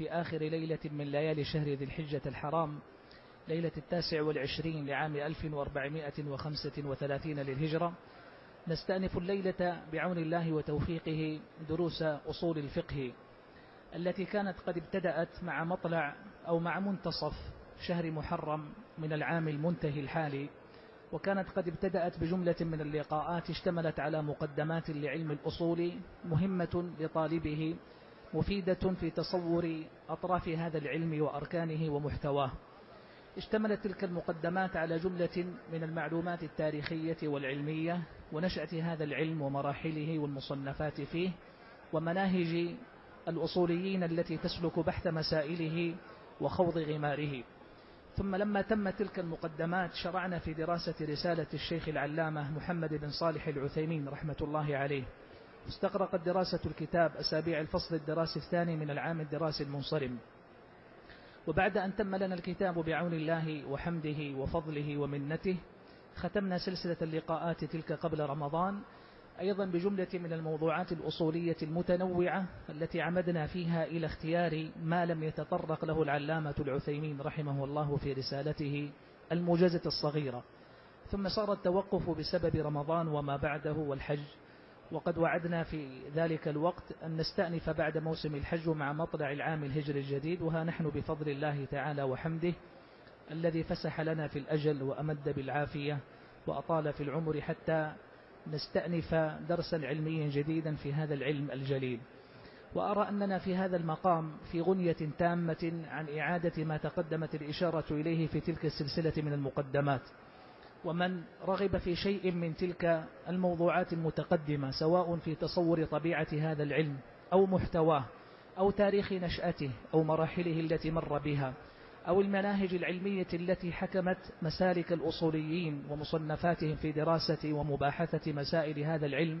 في آخر ليلة من ليالي شهر ذي الحجة الحرام ليلة التاسع والعشرين لعام 1435 للهجرة. نستأنف الليلة بعون الله وتوفيقه دروس أصول الفقه التي كانت قد ابتدأت مع مطلع أو مع منتصف شهر محرم من العام المنتهي الحالي وكانت قد ابتدأت بجملة من اللقاءات اشتملت على مقدمات لعلم الأصول مهمة لطالبه مفيدة في تصور أطراف هذا العلم وأركانه ومحتواه. اشتملت تلك المقدمات على جملة من المعلومات التاريخية والعلمية ونشأة هذا العلم ومراحله والمصنفات فيه ومناهج الأصوليين التي تسلك بحث مسائله وخوض غماره. ثم لما تم تلك المقدمات شرعنا في دراسة رسالة الشيخ العلامة محمد بن صالح العثيمين رحمة الله عليه. استغرقت دراسة الكتاب أسابيع الفصل الدراسي الثاني من العام الدراسي المنصرم. وبعد أن تم لنا الكتاب بعون الله وحمده وفضله ومنته ختمنا سلسلة اللقاءات تلك قبل رمضان أيضا بجملة من الموضوعات الأصولية المتنوعة التي عمدنا فيها إلى اختيار ما لم يتطرق له العلامة العثيمين رحمه الله في رسالته الموجزة الصغيرة. ثم صار التوقف بسبب رمضان وما بعده والحج. وقد وعدنا في ذلك الوقت أن نستأنف بعد موسم الحج مع مطلع العام الهجري الجديد وها نحن بفضل الله تعالى وحمده الذي فسح لنا في الأجل وأمد بالعافية وأطال في العمر حتى نستأنف درسا علميا جديدا في هذا العلم الجليل. وأرى أننا في هذا المقام في غنية تامة عن إعادة ما تقدمت الإشارة إليه في تلك السلسلة من المقدمات. ومن رغب في شيء من تلك الموضوعات المتقدمة سواء في تصور طبيعة هذا العلم أو محتواه أو تاريخ نشأته أو مراحله التي مر بها أو المناهج العلمية التي حكمت مسالك الأصوليين ومصنفاتهم في دراسة ومباحثة مسائل هذا العلم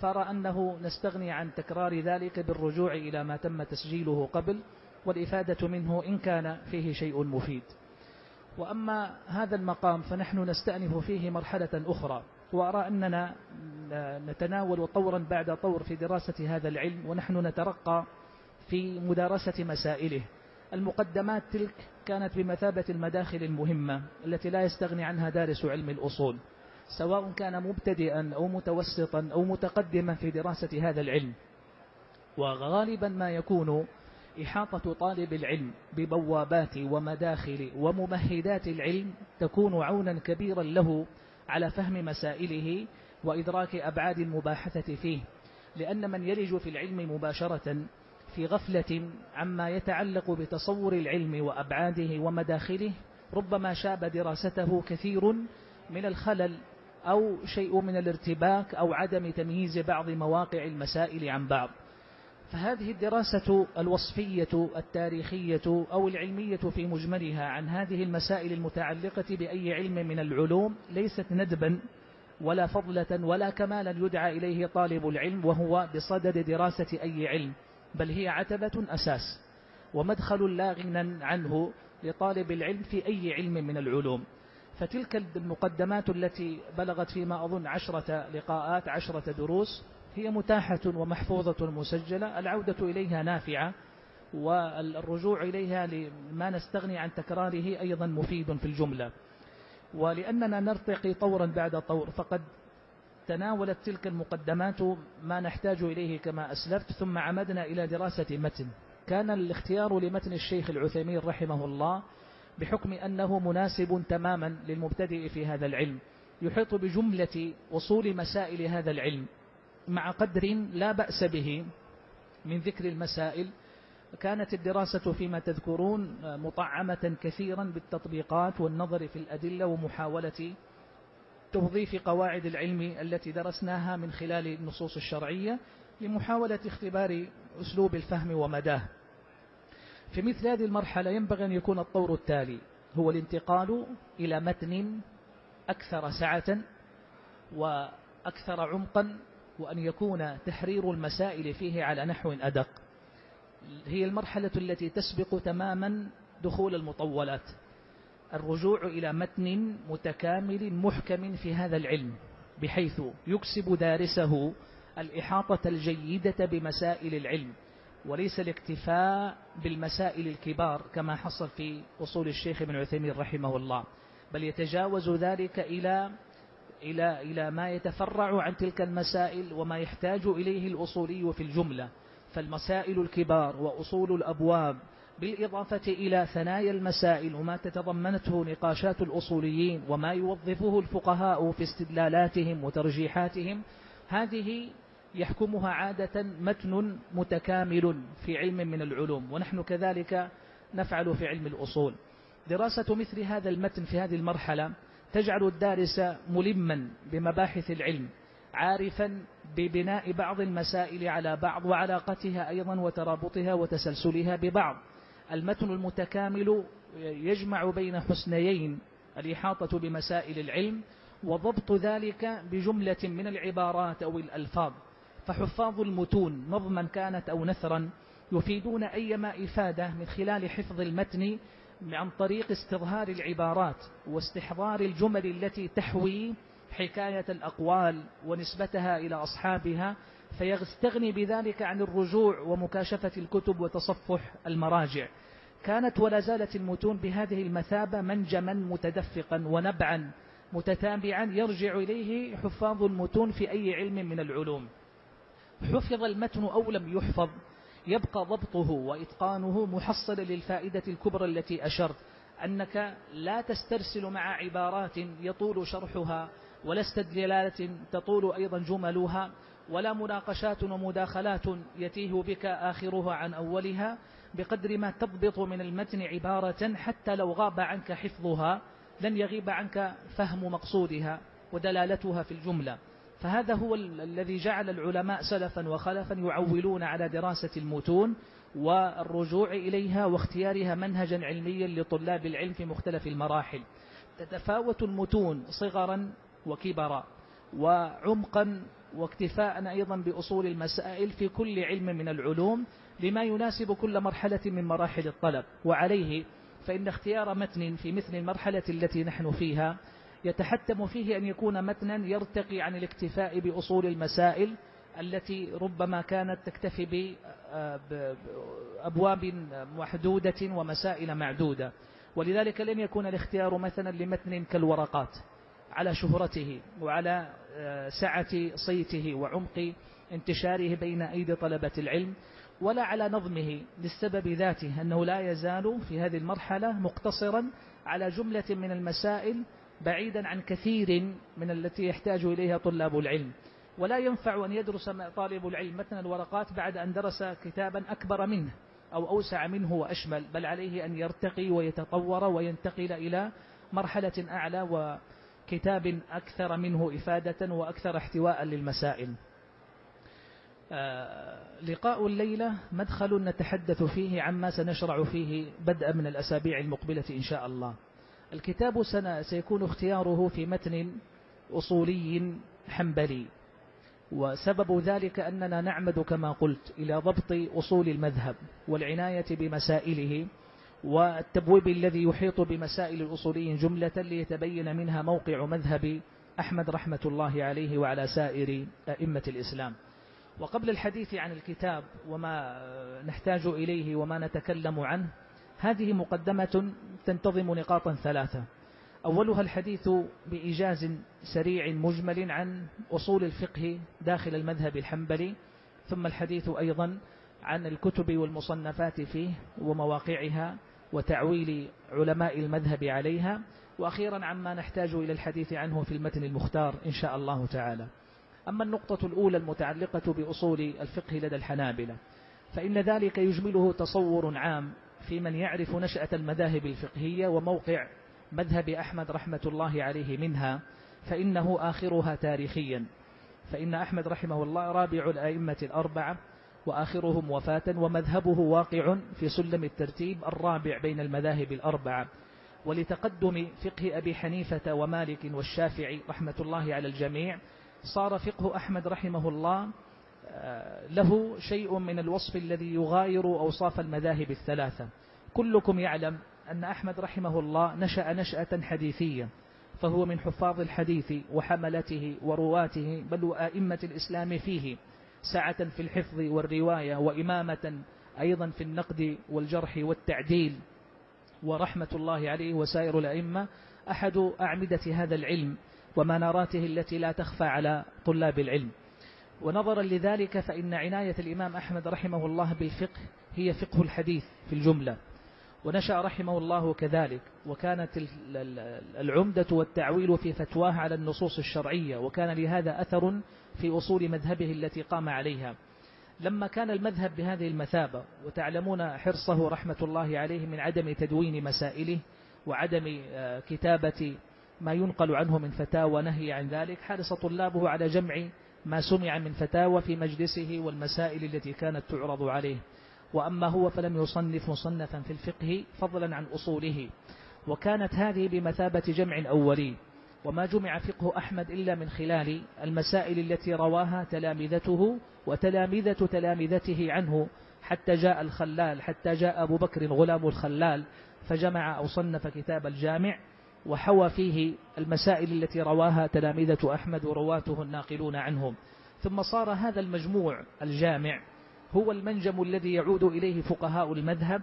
فأرى أنه نستغني عن تكرار ذلك بالرجوع إلى ما تم تسجيله قبل والإفادة منه إن كان فيه شيء مفيد. وأما هذا المقام فنحن نستأنف فيه مرحلة أخرى وأرى أننا نتناول طورا بعد طور في دراسة هذا العلم ونحن نترقى في مدارسة مسائله. المقدمات تلك كانت بمثابة المداخل المهمة التي لا يستغني عنها دارس علم الأصول سواء كان مبتدئا أو متوسطا أو متقدما في دراسة هذا العلم. وغالبا ما يكون إحاطة طالب العلم ببوابات ومداخل وممهدات العلم تكون عونا كبيرا له على فهم مسائله وإدراك أبعاد المباحثة فيه لأن من يلج في العلم مباشرة في غفلة عما يتعلق بتصور العلم وأبعاده ومداخله ربما شاب دراسته كثير من الخلل أو شيء من الارتباك أو عدم تمييز بعض مواقع المسائل عن بعض. فهذه الدراسة الوصفية التاريخية أو العلمية في مجملها عن هذه المسائل المتعلقة بأي علم من العلوم ليست ندبا ولا فضلة ولا كمالا يدعى إليه طالب العلم وهو بصدد دراسة أي علم بل هي عتبة أساس ومدخل لا غنى عنه لطالب العلم في أي علم من العلوم. فتلك المقدمات التي بلغت فيما أظن عشرة لقاءات عشرة دروس هي متاحة ومحفوظة مسجلة العودة إليها نافعة والرجوع إليها لما نستغني عن تكراره أيضا مفيد في الجملة. ولأننا نرتقي طورا بعد طور فقد تناولت تلك المقدمات ما نحتاج إليه كما أسلفت ثم عمدنا إلى دراسة متن. كان الاختيار لمتن الشيخ العثيمين رحمه الله بحكم أنه مناسب تماما للمبتدئ في هذا العلم. يحيط بجملة وصول مسائل هذا العلم. مع قدر لا بأس به من ذكر المسائل. كانت الدراسة فيما تذكرون مطعمة كثيرا بالتطبيقات والنظر في الأدلة ومحاولة توظيف قواعد العلم التي درسناها من خلال النصوص الشرعية لمحاولة اختبار أسلوب الفهم ومداه. في مثل هذه المرحلة ينبغي أن يكون الطور التالي هو الانتقال إلى متن أكثر سعة وأكثر عمقا وأن يكون تحرير المسائل فيه على نحو أدق. هي المرحلة التي تسبق تماما دخول المطولات. الرجوع إلى متن متكامل محكم في هذا العلم بحيث يكسب دارسه الإحاطة الجيدة بمسائل العلم وليس الاكتفاء بالمسائل الكبار كما حصل في أصول الشيخ ابن عثيمين رحمه الله بل يتجاوز ذلك إلى إلى إلى ما يتفرع عن تلك المسائل وما يحتاج إليه الأصولي في الجملة. فالمسائل الكبار وأصول الأبواب بالإضافة إلى ثنايا المسائل وما تتضمنته نقاشات الأصوليين وما يوظفه الفقهاء في استدلالاتهم وترجيحاتهم هذه يحكمها عادة متن متكامل في علم من العلوم ونحن كذلك نفعل في علم الأصول. دراسة مثل هذا المتن في هذه المرحلة تجعل الدارس ملما بمباحث العلم عارفا ببناء بعض المسائل على بعض وعلاقتها أيضا وترابطها وتسلسلها ببعض. المتن المتكامل يجمع بين حسنيين الإحاطة بمسائل العلم وضبط ذلك بجملة من العبارات أو الألفاظ. فحفاظ المتون نظما كانت أو نثرا يفيدون أيما إفادة من خلال حفظ المتن عن طريق استظهار العبارات واستحضار الجمل التي تحوي حكاية الأقوال ونسبتها إلى أصحابها فيستغني بذلك عن الرجوع ومكاشفة الكتب وتصفح المراجع. كانت ولا زالت المتون بهذه المثابة منجما متدفقا ونبعا متتابعا يرجع إليه حفاظ المتون في أي علم من العلوم. حفظ المتن أو لم يحفظ يبقى ضبطه وإتقانه محصلا للفائدة الكبرى التي أشرت أنك لا تسترسل مع عبارات يطول شرحها ولا استدلالات تطول أيضا جملها ولا مناقشات ومداخلات يتيه بك آخرها عن أولها بقدر ما تضبط من المتن عبارة حتى لو غاب عنك حفظها لن يغيب عنك فهم مقصودها ودلالتها في الجملة. فهذا هو الذي جعل العلماء سلفا وخلفا يعولون على دراسة المتون والرجوع إليها واختيارها منهجا علميا لطلاب العلم في مختلف المراحل. تتفاوت المتون صغرا وكبرا وعمقا واكتفاء أيضا بأصول المسائل في كل علم من العلوم لما يناسب كل مرحلة من مراحل الطلب. وعليه فإن اختيار متن في مثل المرحلة التي نحن فيها يتحتم فيه أن يكون متنا يرتقي عن الاكتفاء بأصول المسائل التي ربما كانت تكتفي بأبواب محدودة ومسائل معدودة. ولذلك لن يكون الاختيار مثلا لمتن كالورقات على شهرته وعلى آه، سعة صيته وعمق انتشاره بين أيدي طلبة العلم ولا على نظمه للسبب ذاته أنه لا يزال في هذه المرحلة مقتصرا على جملة من المسائل بعيدا عن كثير من التي يحتاج إليها طلاب العلم. ولا ينفع أن يدرس طالب العلم متن الورقات بعد أن درس كتابا أكبر منه أو أوسع منه وأشمل بل عليه أن يرتقي ويتطور وينتقل إلى مرحلة أعلى وكتاب أكثر منه إفادة وأكثر احتواء للمسائل. آه، لقاء الليلة مدخل نتحدث فيه عما سنشرع فيه بدءا من الأسابيع المقبلة إن شاء الله. الكتاب سيكون اختياره في متن أصولي حنبلي. وسبب ذلك أننا نعمد كما قلت إلى ضبط أصول المذهب والعناية بمسائله والتبويب الذي يحيط بمسائل الأصوليين جملة ليتبين منها موقع مذهب أحمد رحمة الله عليه وعلى سائر أئمة الإسلام. وقبل الحديث عن الكتاب وما نحتاج إليه وما نتكلم عنه هذه مقدمة تنتظم نقاطا ثلاثة. أولها الحديث بإيجاز سريع مجمل عن أصول الفقه داخل المذهب الحنبلي ثم الحديث أيضا عن الكتب والمصنفات فيه ومواقعها وتعويل علماء المذهب عليها. وأخيرا عما نحتاج إلى الحديث عنه في المتن المختار إن شاء الله تعالى. أما النقطة الأولى المتعلقة بأصول الفقه لدى الحنابلة فإن ذلك يجمله تصور عام في من يعرف نشأة المذاهب الفقهية وموقع مذهب أحمد رحمة الله عليه منها فإنه آخرها تاريخيا. فإن أحمد رحمه الله رابع الأئمة الأربعة وآخرهم وفاة ومذهبه واقع في سلم الترتيب الرابع بين المذاهب الأربعة. ولتقدم فقه أبي حنيفة ومالك والشافعي رحمة الله على الجميع صار فقه أحمد رحمه الله له شيء من الوصف الذي يغاير أوصاف المذاهب الثلاثة. كلكم يعلم أن أحمد رحمه الله نشأ نشأة حديثية فهو من حفاظ الحديث وحملته ورواته بل وآئمة الإسلام فيه سعة في الحفظ والرواية وإمامة أيضا في النقد والجرح والتعديل. ورحمة الله عليه وسائر الأئمة أحد أعمدة هذا العلم ومناراته التي لا تخفى على طلاب العلم. ونظرا لذلك فإن عناية الإمام أحمد رحمه الله بالفقه هي فقه الحديث في الجملة. ونشأ رحمه الله كذلك وكانت العمدة والتعويل في فتواه على النصوص الشرعية وكان لهذا أثر في أصول مذهبه التي قام عليها. لما كان المذهب بهذه المثابة وتعلمون حرصه رحمة الله عليه من عدم تدوين مسائله وعدم آه، كتابة ما ينقل عنه من فتاوى نهي عن ذلك حرص طلابه على جمع ما سمع من فتاوى في مجلسه والمسائل التي كانت تعرض عليه. وأما هو فلم يصنف مصنفا في الفقه فضلا عن أصوله. وكانت هذه بمثابة جمع أولي وما جمع فقه أحمد إلا من خلال المسائل التي رواها تلامذته وتلامذة تلامذته عنه حتى جاء الخلال حتى جاء أبو بكر غلام الخلال فجمع أو صنف كتاب الجامع وحوى فيه المسائل التي رواها تلامذة أحمد ورواته الناقلون عنهم. ثم صار هذا المجموع الجامع هو المنجم الذي يعود إليه فقهاء المذهب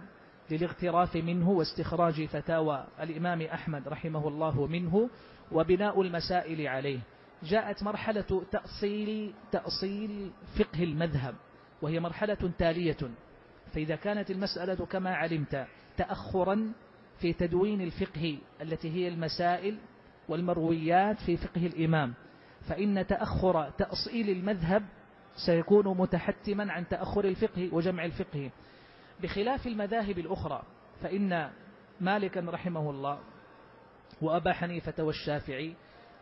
للاغتراف منه واستخراج فتاوى الإمام أحمد رحمه الله منه وبناء المسائل عليه. جاءت مرحلة تأصيل, تأصيل فقه المذهب وهي مرحلة تالية. فإذا كانت المسألة كما علمت تأخرا في تدوين الفقه التي هي المسائل والمرويات في فقه الإمام. فإن تأخر تأصيل المذهب سيكون متحتما عن تأخر الفقه وجمع الفقه. بخلاف المذاهب الأخرى فإن مالكا رحمه الله وأبا حنيفة والشافعي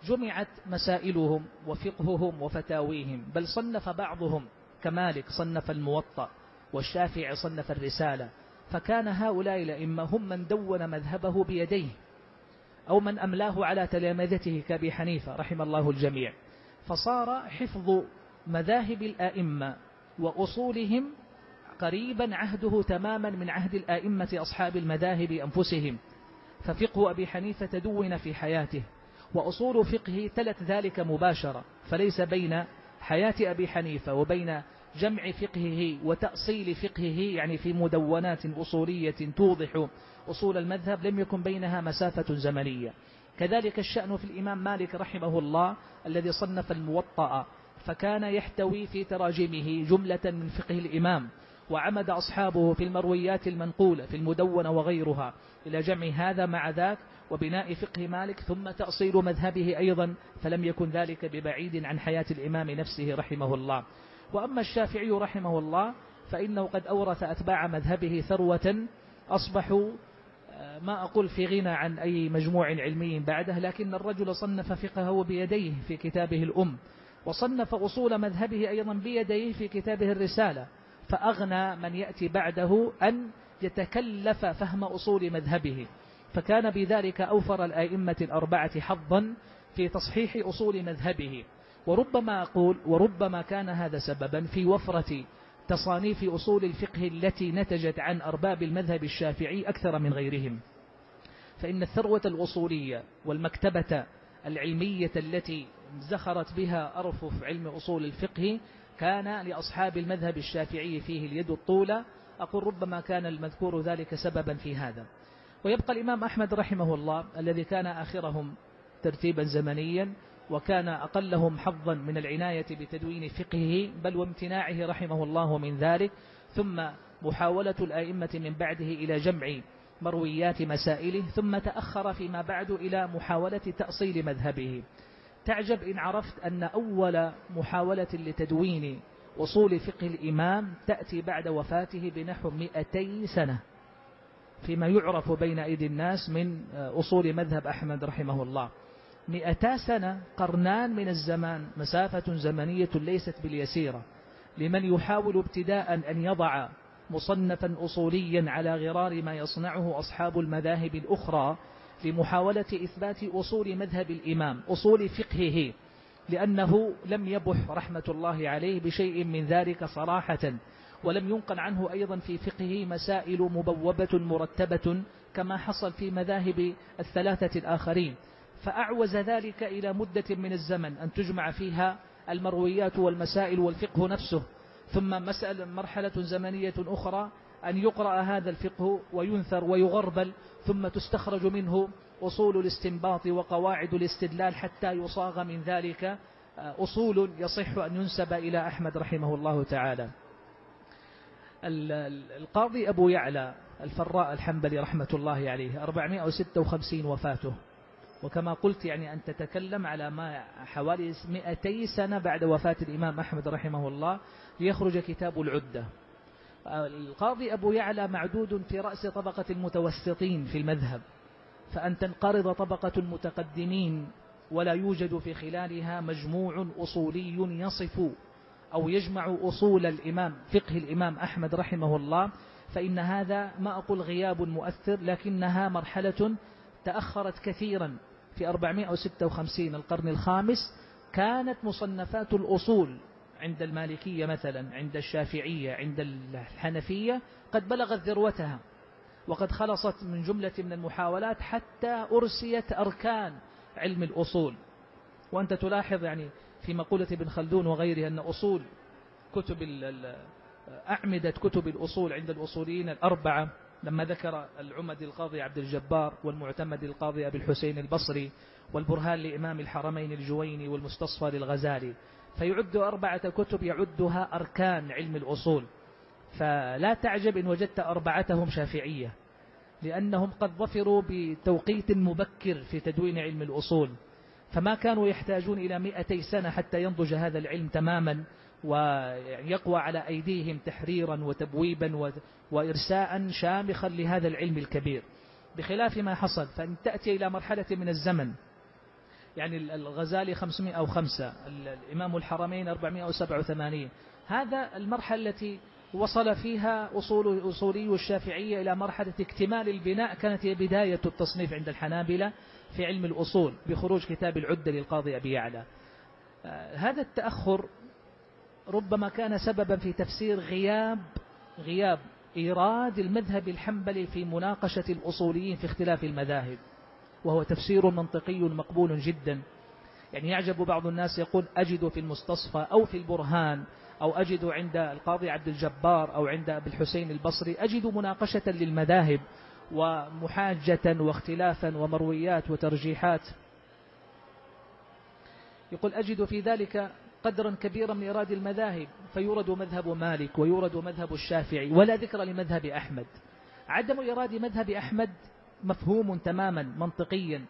جمعت مسائلهم وفقههم وفتاويهم بل صنف بعضهم كمالك صنف الموطأ والشافعي صنف الرسالة. فكان هؤلاء الأئمة هم من دون مذهبه بيديه أو من أملاه على تلامذته كأبي حنيفة رحم الله الجميع. فصار حفظ مذاهب الآئمة وأصولهم قريبا عهده تماما من عهد الآئمة أصحاب المذاهب أنفسهم. ففقه أبي حنيفة تدون في حياته وأصول فقهه تلت ذلك مباشرة فليس بين حياة أبي حنيفة وبين جمع فقهه وتأصيل فقهه يعني في مدونات أصولية توضح أصول المذهب لم يكن بينها مسافة زمنية. كذلك الشأن في الإمام مالك رحمه الله الذي صنف الموطأ فكان يحتوي في تراجمه جملة من فقه الإمام وعمد أصحابه في المرويات المنقولة في المدونة وغيرها إلى جمع هذا مع ذاك وبناء فقه مالك ثم تأصيل مذهبه أيضا فلم يكن ذلك ببعيد عن حياة الإمام نفسه رحمه الله. وأما الشافعي رحمه الله فإنه قد أورث أتباع مذهبه ثروة أصبحوا آه، ما أقول في غنى عن أي مجموع علمي بعده لكن الرجل صنف فقهه بيديه في كتابه الأم وصنف أصول مذهبه أيضا بيديه في كتابه الرسالة فأغنى من يأتي بعده أن يتكلف فهم أصول مذهبه. فكان بذلك أوفر الآئمة الأربعة حظا في تصحيح أصول مذهبه. وربما أقول وربما كان هذا سببا في وفرة تصانيف أصول الفقه التي نتجت عن أرباب المذهب الشافعي أكثر من غيرهم. فإن الثروة الأصولية والمكتبة العلمية التي زخرت بها أرفف علم أصول الفقه كان لأصحاب المذهب الشافعي فيه اليد الطولة أقول ربما كان المذكور ذلك سببا في هذا. ويبقى الإمام أحمد رحمه الله الذي كان آخرهم ترتيبا زمنيا وكان أقلهم حظا من العناية بتدوين فقهه بل وامتناعه رحمه الله من ذلك. ثم محاولة الآئمة من بعده إلى جمع مرويات مسائله ثم تأخر فيما بعد إلى محاولة تأصيل مذهبه. تعجب إن عرفت أن أول محاولة لتدوين أصول فقه الإمام تأتي بعد وفاته بنحو 200 سنة فيما يعرف بين أيدي الناس من أصول مذهب أحمد رحمه الله. مئتا سنة قرنان من الزمان مسافة زمنية ليست باليسيرة. لمن يحاول ابتداء أن يضع مصنفا أصوليا على غرار ما يصنعه أصحاب المذاهب الأخرى لمحاولة إثبات أصول مذهب الإمام أصول فقهه لأنه لم يبح رحمة الله عليه بشيء من ذلك صراحة ولم ينقل عنه أيضا في فقهه مسائل مبوبة مرتبة كما حصل في مذاهب الثلاثة الآخرين. فأعوز ذلك إلى مدة من الزمن أن تجمع فيها المرويات والمسائل والفقه نفسه. ثم مسألة مرحلة زمنية أخرى أن يقرأ هذا الفقه وينثر ويغربل ثم تستخرج منه أصول الاستنباط وقواعد الاستدلال حتى يصاغ من ذلك آه، أصول يصح أن ينسب إلى أحمد رحمه الله تعالى. القاضي أبو يعلى الفراء الحنبلي رحمة الله عليه 456 وفاته. وكما قلت يعني أن تتكلم على ما حوالي 200 سنة بعد وفاة الإمام أحمد رحمه الله ليخرج كتاب العدة. القاضي أبو يعلى معدود في رأس طبقة المتوسطين في المذهب فأن تنقرض طبقة المتقدمين ولا يوجد في خلالها مجموع أصولي يصف أو يجمع أصول الإمام فقه الإمام أحمد رحمه الله فإن هذا ما أقول غياب مؤثر لكنها مرحلة تأخرت كثيرا في 456 القرن الخامس كانت مصنفات الأصول عند المالكية مثلا عند الشافعية عند الحنفية قد بلغت ذروتها وقد خلصت من جملة من المحاولات حتى أرسيت أركان علم الأصول. وأنت تلاحظ يعني في مقولة ابن خلدون وغيره أن أصول كتب أعمدة كتب الأصول عند الأصوليين الأربعة لما ذكر العمد القاضي عبد الجبار والمعتمد القاضي أبي الحسين البصري والبرهان لإمام الحرمين الجويني والمستصفى للغزالي فيعد أربعة كتب يعدها أركان علم الأصول. فلا تعجب إن وجدت أربعتهم شافعية لأنهم قد ظفروا بتوقيت مبكر في تدوين علم الأصول. فما كانوا يحتاجون إلى مئتي سنة حتى ينضج هذا العلم تماما ويقوى على أيديهم تحريرا وتبويبا وإرساء شامخا لهذا العلم الكبير. بخلاف ما حصل فأن تأتي إلى مرحلة من الزمن يعني الغزالي 505 الإمام الحرمين 487 هذا المرحلة التي وصل فيها أصول أصولي الشافعية إلى مرحلة اكتمال البناء كانت هي بداية التصنيف عند الحنابلة في علم الأصول بخروج كتاب العدة للقاضي أبي يعلى. آه، هذا التأخر ربما كان سببا في تفسير غياب غياب إيراد المذهب الحنبلي في مناقشة الأصوليين في اختلاف المذاهب. وهو تفسير منطقي مقبول جدا. يعني يعجب بعض الناس يقول أجد في المستصفى أو في البرهان أو أجد عند القاضي عبد الجبار أو عند أبي الحسين البصري أجد مناقشة للمذاهب ومحاجة واختلافا ومرويات وترجيحات. يقول أجد في ذلك قدرا كبيرا من إراد المذاهب فيورد مذهب مالك ويورد مذهب الشافعي ولا ذكر لمذهب أحمد. عدم إراد مذهب أحمد مفهوم تماما منطقيا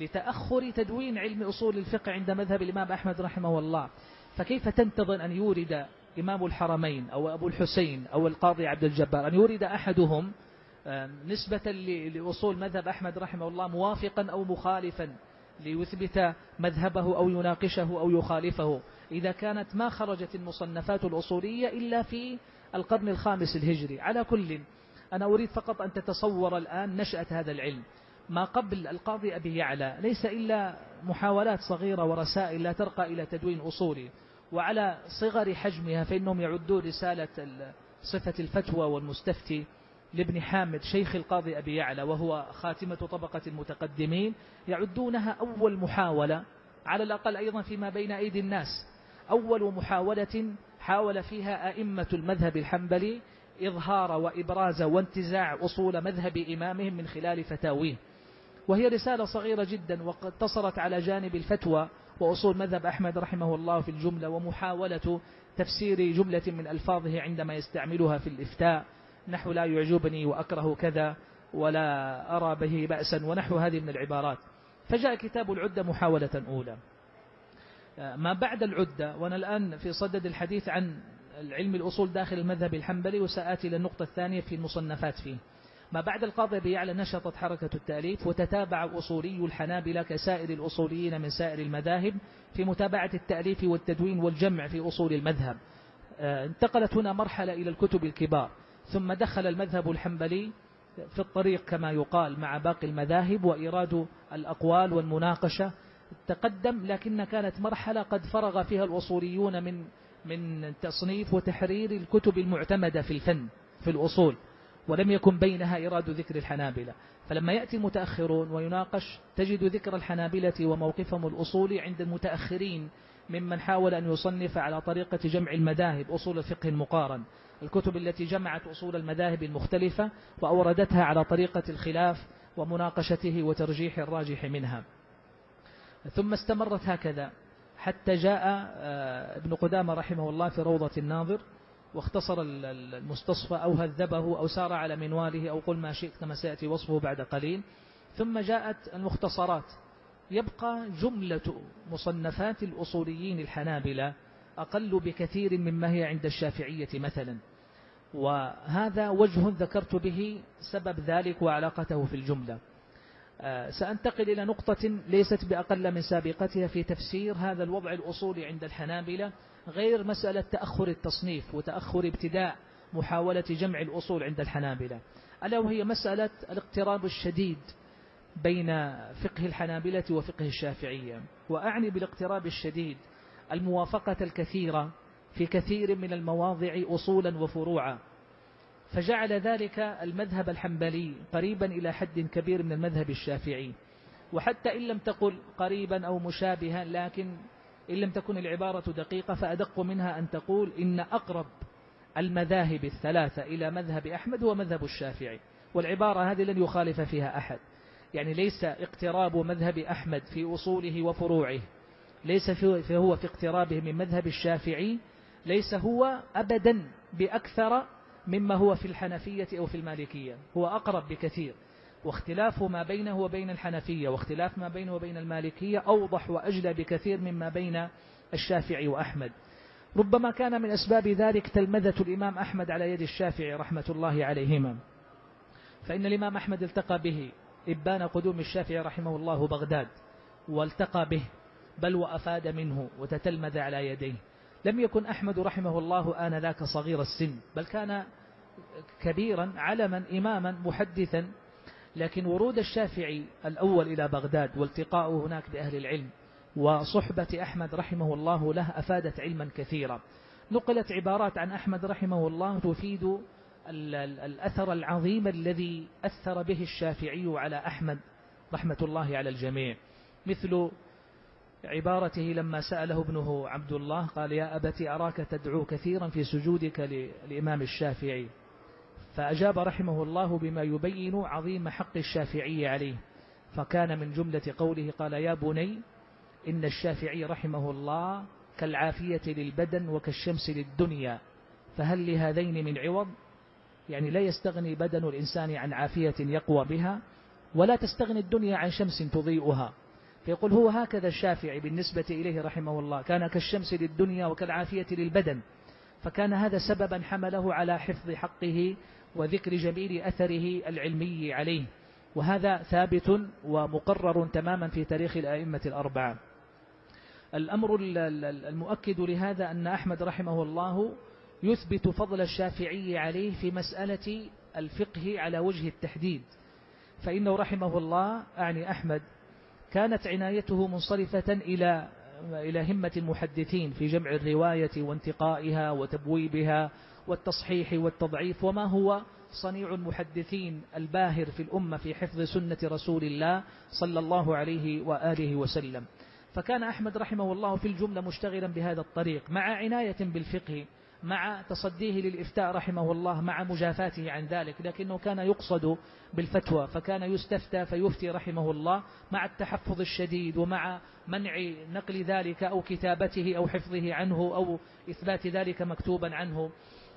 لتأخر تدوين علم أصول الفقه عند مذهب الإمام أحمد رحمه الله. فكيف تنتظر أن يورد إمام الحرمين أو أبو الحسين أو القاضي عبد الجبار؟ أن يورد أحدهم نسبة لأصول مذهب أحمد رحمه الله موافقا أو مخالفا. ليثبت مذهبه أو يناقشه أو يخالفه. إذا كانت ما خرجت المصنفات الأصولية إلا في القرن الخامس الهجري. على كل أنا أريد فقط أن تتصور الآن نشأة هذا العلم. ما قبل القاضي أبي يعلى ليس إلا محاولات صغيرة ورسائل لا ترقى إلى تدوين أصولي. وعلى صغر حجمها فإنهم يعدون رسالة صفة الفتوى والمستفتي. لابن حامد شيخ القاضي أبي يعلى وهو خاتمة طبقة المتقدمين يعدونها أول محاولة على الأقل أيضا فيما بين أيدي الناس. أول محاولة حاول فيها أئمة المذهب الحنبلي إظهار وإبراز وانتزاع أصول مذهب إمامهم من خلال فتاويه. وهي رسالة صغيرة جدا وقد اقتصرت على جانب الفتوى وأصول مذهب أحمد رحمه الله في الجملة ومحاولة تفسير جملة من ألفاظه عندما يستعملها في الإفتاء. نحو لا يعجبني وأكره كذا ولا أرى به بأسا ونحو هذه من العبارات. فجاء كتاب العدة محاولة أولى. ما بعد العدة وأنا الآن في صدد الحديث عن العلم الأصول داخل المذهب الحنبلي وسآتي للنقطة الثانية في المصنفات فيه. ما بعد القاضي بيعلى نشطت حركة التأليف وتتابع أصولي الحنابلة كسائر الأصوليين من سائر المذاهب في متابعة التأليف والتدوين والجمع في أصول المذهب. آه، انتقلت هنا مرحلة إلى الكتب الكبار. ثم دخل المذهب الحنبلي في الطريق كما يقال مع باقي المذاهب وإيراد الأقوال والمناقشة. تقدم لكن كانت مرحلة قد فرغ فيها الأصوليون من من تصنيف وتحرير الكتب المعتمدة في الفن في الأصول ولم يكن بينها إيراد ذكر الحنابلة. فلما يأتي المتأخرون ويناقش تجد ذكر الحنابلة وموقفهم الأصولي عند المتأخرين ممن حاول أن يصنف على طريقة جمع المذاهب أصول الفقه المقارن. الكتب التي جمعت أصول المذاهب المختلفة وأوردتها على طريقة الخلاف ومناقشته وترجيح الراجح منها. ثم استمرت هكذا حتى جاء آه، ابن قدامة رحمه الله في روضة الناظر واختصر المستصفى أو هذبه أو سار على منواله أو قل ما شئت كما سيأتي وصفه بعد قليل. ثم جاءت المختصرات. يبقى جملة مصنفات الأصوليين الحنابلة أقل بكثير مما هي عند الشافعية مثلا. وهذا وجه ذكرت به سبب ذلك وعلاقته في الجملة. آه، سأنتقل إلى نقطة ليست بأقل من سابقتها في تفسير هذا الوضع الأصولي عند الحنابلة غير مسألة تأخر التصنيف وتأخر ابتداء محاولة جمع الأصول عند الحنابلة. ألا وهي مسألة الاقتراب الشديد بين فقه الحنابلة وفقه الشافعية. وأعني بالاقتراب الشديد الموافقة الكثيرة في كثير من المواضع أصولا وفروعا. فجعل ذلك المذهب الحنبلي قريبا إلى حد كبير من المذهب الشافعي. وحتى إن لم تقل قريبا أو مشابها لكن إن لم تكن العبارة دقيقة فأدق منها أن تقول إن أقرب المذاهب الثلاثة إلى مذهب أحمد هو مذهب الشافعي. والعبارة هذه لن يخالف فيها أحد. يعني ليس اقتراب مذهب أحمد في أصوله وفروعه. ليس هو في اقترابه من مذهب الشافعي ليس هو أبدا بأكثر مما هو في الحنفية أو في المالكية. هو أقرب بكثير. واختلاف ما بينه وبين الحنفية واختلاف ما بينه وبين المالكية أوضح وأجلى بكثير مما بين الشافعي وأحمد. ربما كان من أسباب ذلك تلمذة الإمام أحمد على يد الشافعي رحمة الله عليهما. فإن الإمام أحمد التقى به إبان قدوم الشافعي رحمه الله بغداد والتقى به. بل وأفاد منه وتتلمذ على يديه. لم يكن أحمد رحمه الله آنذاك صغير السن بل كان كبيرا علما إماما محدثا. لكن ورود الشافعي الأول إلى بغداد والتقاؤه هناك بأهل العلم وصحبة أحمد رحمه الله له أفادت علما كثيرا. نقلت عبارات عن أحمد رحمه الله تفيد الأثر العظيم الذي أثر به الشافعي على أحمد رحمة الله على الجميع. مثل عبارته لما سأله ابنه عبد الله قال يا أبت أراك تدعو كثيرا في سجودك للإمام الشافعي. فأجاب رحمه الله بما يبين عظيم حق الشافعي عليه. فكان من جملة قوله قال يا بني إن الشافعي رحمه الله كالعافية للبدن وكالشمس للدنيا. فهل لهذين من عوض؟ يعني لا يستغني بدن الإنسان عن عافية يقوى بها ولا تستغني الدنيا عن شمس تضيئها. فيقول هو هكذا الشافعي بالنسبة إليه رحمه الله كان كالشمس للدنيا وكالعافية للبدن فكان هذا سببا حمله على حفظ حقه وذكر جميل أثره العلمي عليه وهذا ثابت ومقرر تماما في تاريخ الأئمة الأربعة. الأمر المؤكد لهذا أن أحمد رحمه الله يثبت فضل الشافعي عليه في مسألة الفقه على وجه التحديد فإنه رحمه الله أعني أحمد كانت عنايته منصرفة إلى إلى همة المحدثين في جمع الرواية وانتقائها وتبويبها والتصحيح والتضعيف وما هو صنيع المحدثين الباهر في الأمة في حفظ سنة رسول الله صلى الله عليه وآله وسلم. فكان أحمد رحمه الله في الجملة مشتغلا بهذا الطريق مع عناية بالفقه مع تصديه للإفتاء رحمه الله مع مجافاته عن ذلك لكنه كان يقصد بالفتوى فكان يستفتى فيفتي رحمه الله مع التحفظ الشديد ومع منع نقل ذلك أو كتابته أو حفظه عنه أو إثبات ذلك مكتوبا عنه.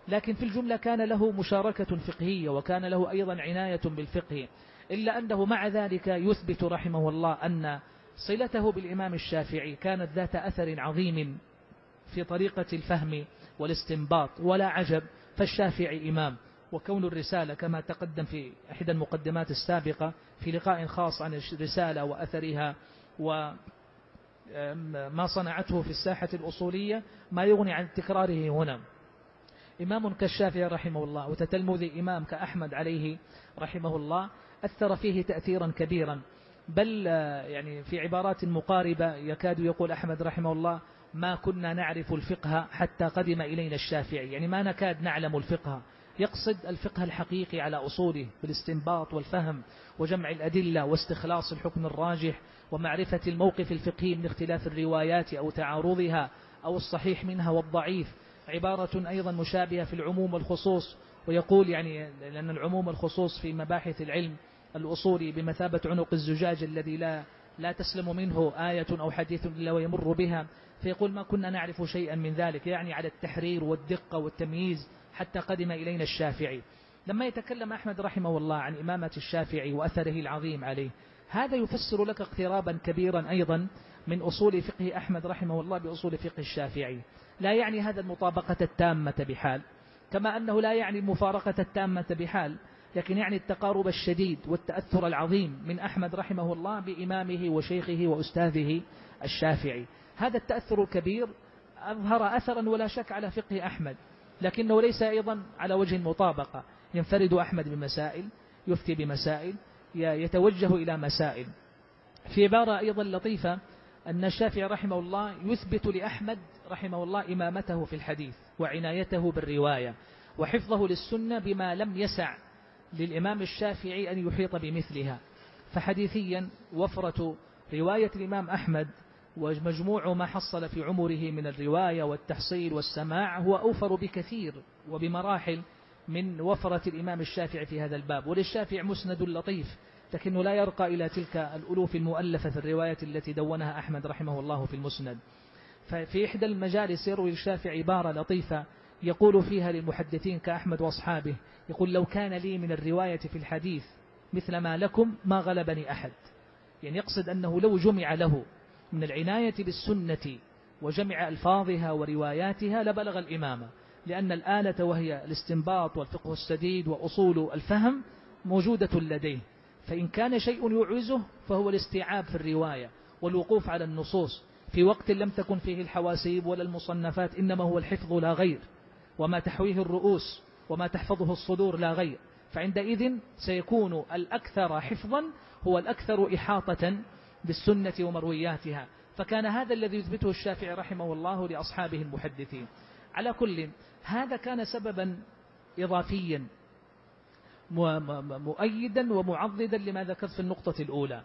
لكن في الجملة كان له مشاركة فقهية وكان له أيضا عناية بالفقه إلا أنه مع ذلك يثبت رحمه الله أن صلته بالإمام الشافعي كانت ذات أثر عظيم في طريقة الفهم والاستنباط ولا عجب فالشافعي إمام. وكون الرسالة كما تقدم في إحدى المقدمات السابقة في لقاء خاص عن الرسالة وأثرها وما صنعته في الساحة الأصولية ما يغني عن تكراره هنا. إمام كالشافعي رحمه الله وتتلمذ إمام كأحمد عليه رحمه الله أثر فيه تأثيرا كبيرا. بل يعني في عبارات مقاربة يكاد يقول أحمد رحمه الله ما كنا نعرف الفقه حتى قدم إلينا الشافعي. يعني ما نكاد نعلم الفقه. يقصد الفقه الحقيقي على أصوله بالاستنباط والفهم وجمع الأدلة واستخلاص الحكم الراجح ومعرفة الموقف الفقهي من اختلاف الروايات أو تعارضها أو الصحيح منها والضعيف. عبارة أيضا مشابهة في العموم والخصوص. ويقول يعني لأن العموم والخصوص في مباحث العلم الأصولي بمثابة عنق الزجاج الذي لا لا تسلم منه آية أو حديث إلا ويمر بها. فيقول ما كنا نعرف شيئا من ذلك يعني على التحرير والدقة والتمييز حتى قدم إلينا الشافعي. لما يتكلم أحمد رحمه الله عن إمامة الشافعي وأثره العظيم عليه هذا يفسر لك اقترابا كبيرا أيضا من أصول فقه أحمد رحمه الله بأصول فقه الشافعي. لا يعني هذا المطابقة التامة بحال كما أنه لا يعني المفارقة التامة بحال لكن يعني التقارب الشديد والتأثر العظيم من أحمد رحمه الله بإمامه وشيخه وأستاذه الشافعي. هذا التأثر الكبير أظهر أثرا ولا شك على فقه أحمد لكنه ليس أيضا على وجه المطابقة. ينفرد أحمد بمسائل يفتي بمسائل يتوجه إلى مسائل. في عبارة أيضا لطيفة أن الشافعي رحمه الله يثبت لأحمد رحمه الله إمامته في الحديث وعنايته بالرواية وحفظه للسنة بما لم يسع للإمام الشافعي أن يحيط بمثلها. فحديثيا وفرة رواية الإمام أحمد ومجموع ما حصل في عمره من الرواية والتحصيل والسماع هو أوفر بكثير وبمراحل من وفرة الإمام الشافعي في هذا الباب. وللشافعي مسند لطيف لكنه لا يرقى إلى تلك الألوف المؤلفة في الرواية التي دونها أحمد رحمه الله في المسند. ففي إحدى المجالس يروي الشافعي عبارة لطيفة يقول فيها للمحدثين كأحمد وأصحابه يقول لو كان لي من الرواية في الحديث مثل ما لكم ما غلبني أحد. يعني يقصد أنه لو جمع له من العناية بالسنة وجمع ألفاظها ورواياتها لبلغ الإمامة لأن الآلة وهي الاستنباط والفقه السديد وأصول الفهم موجودة لديه. فإن كان شيء يعوزه فهو الاستيعاب في الرواية والوقوف على النصوص. في وقت لم تكن فيه الحواسيب ولا المصنفات إنما هو الحفظ لا غير. وما تحويه الرؤوس وما تحفظه الصدور لا غير. فعندئذ سيكون الأكثر حفظا هو الأكثر إحاطة بالسنة ومروياتها. فكان هذا الذي يثبته الشافعي رحمه الله لأصحابه المحدثين. على كل هذا كان سببا إضافيا مؤيدا ومعضدا لما ذكرت في النقطة الأولى.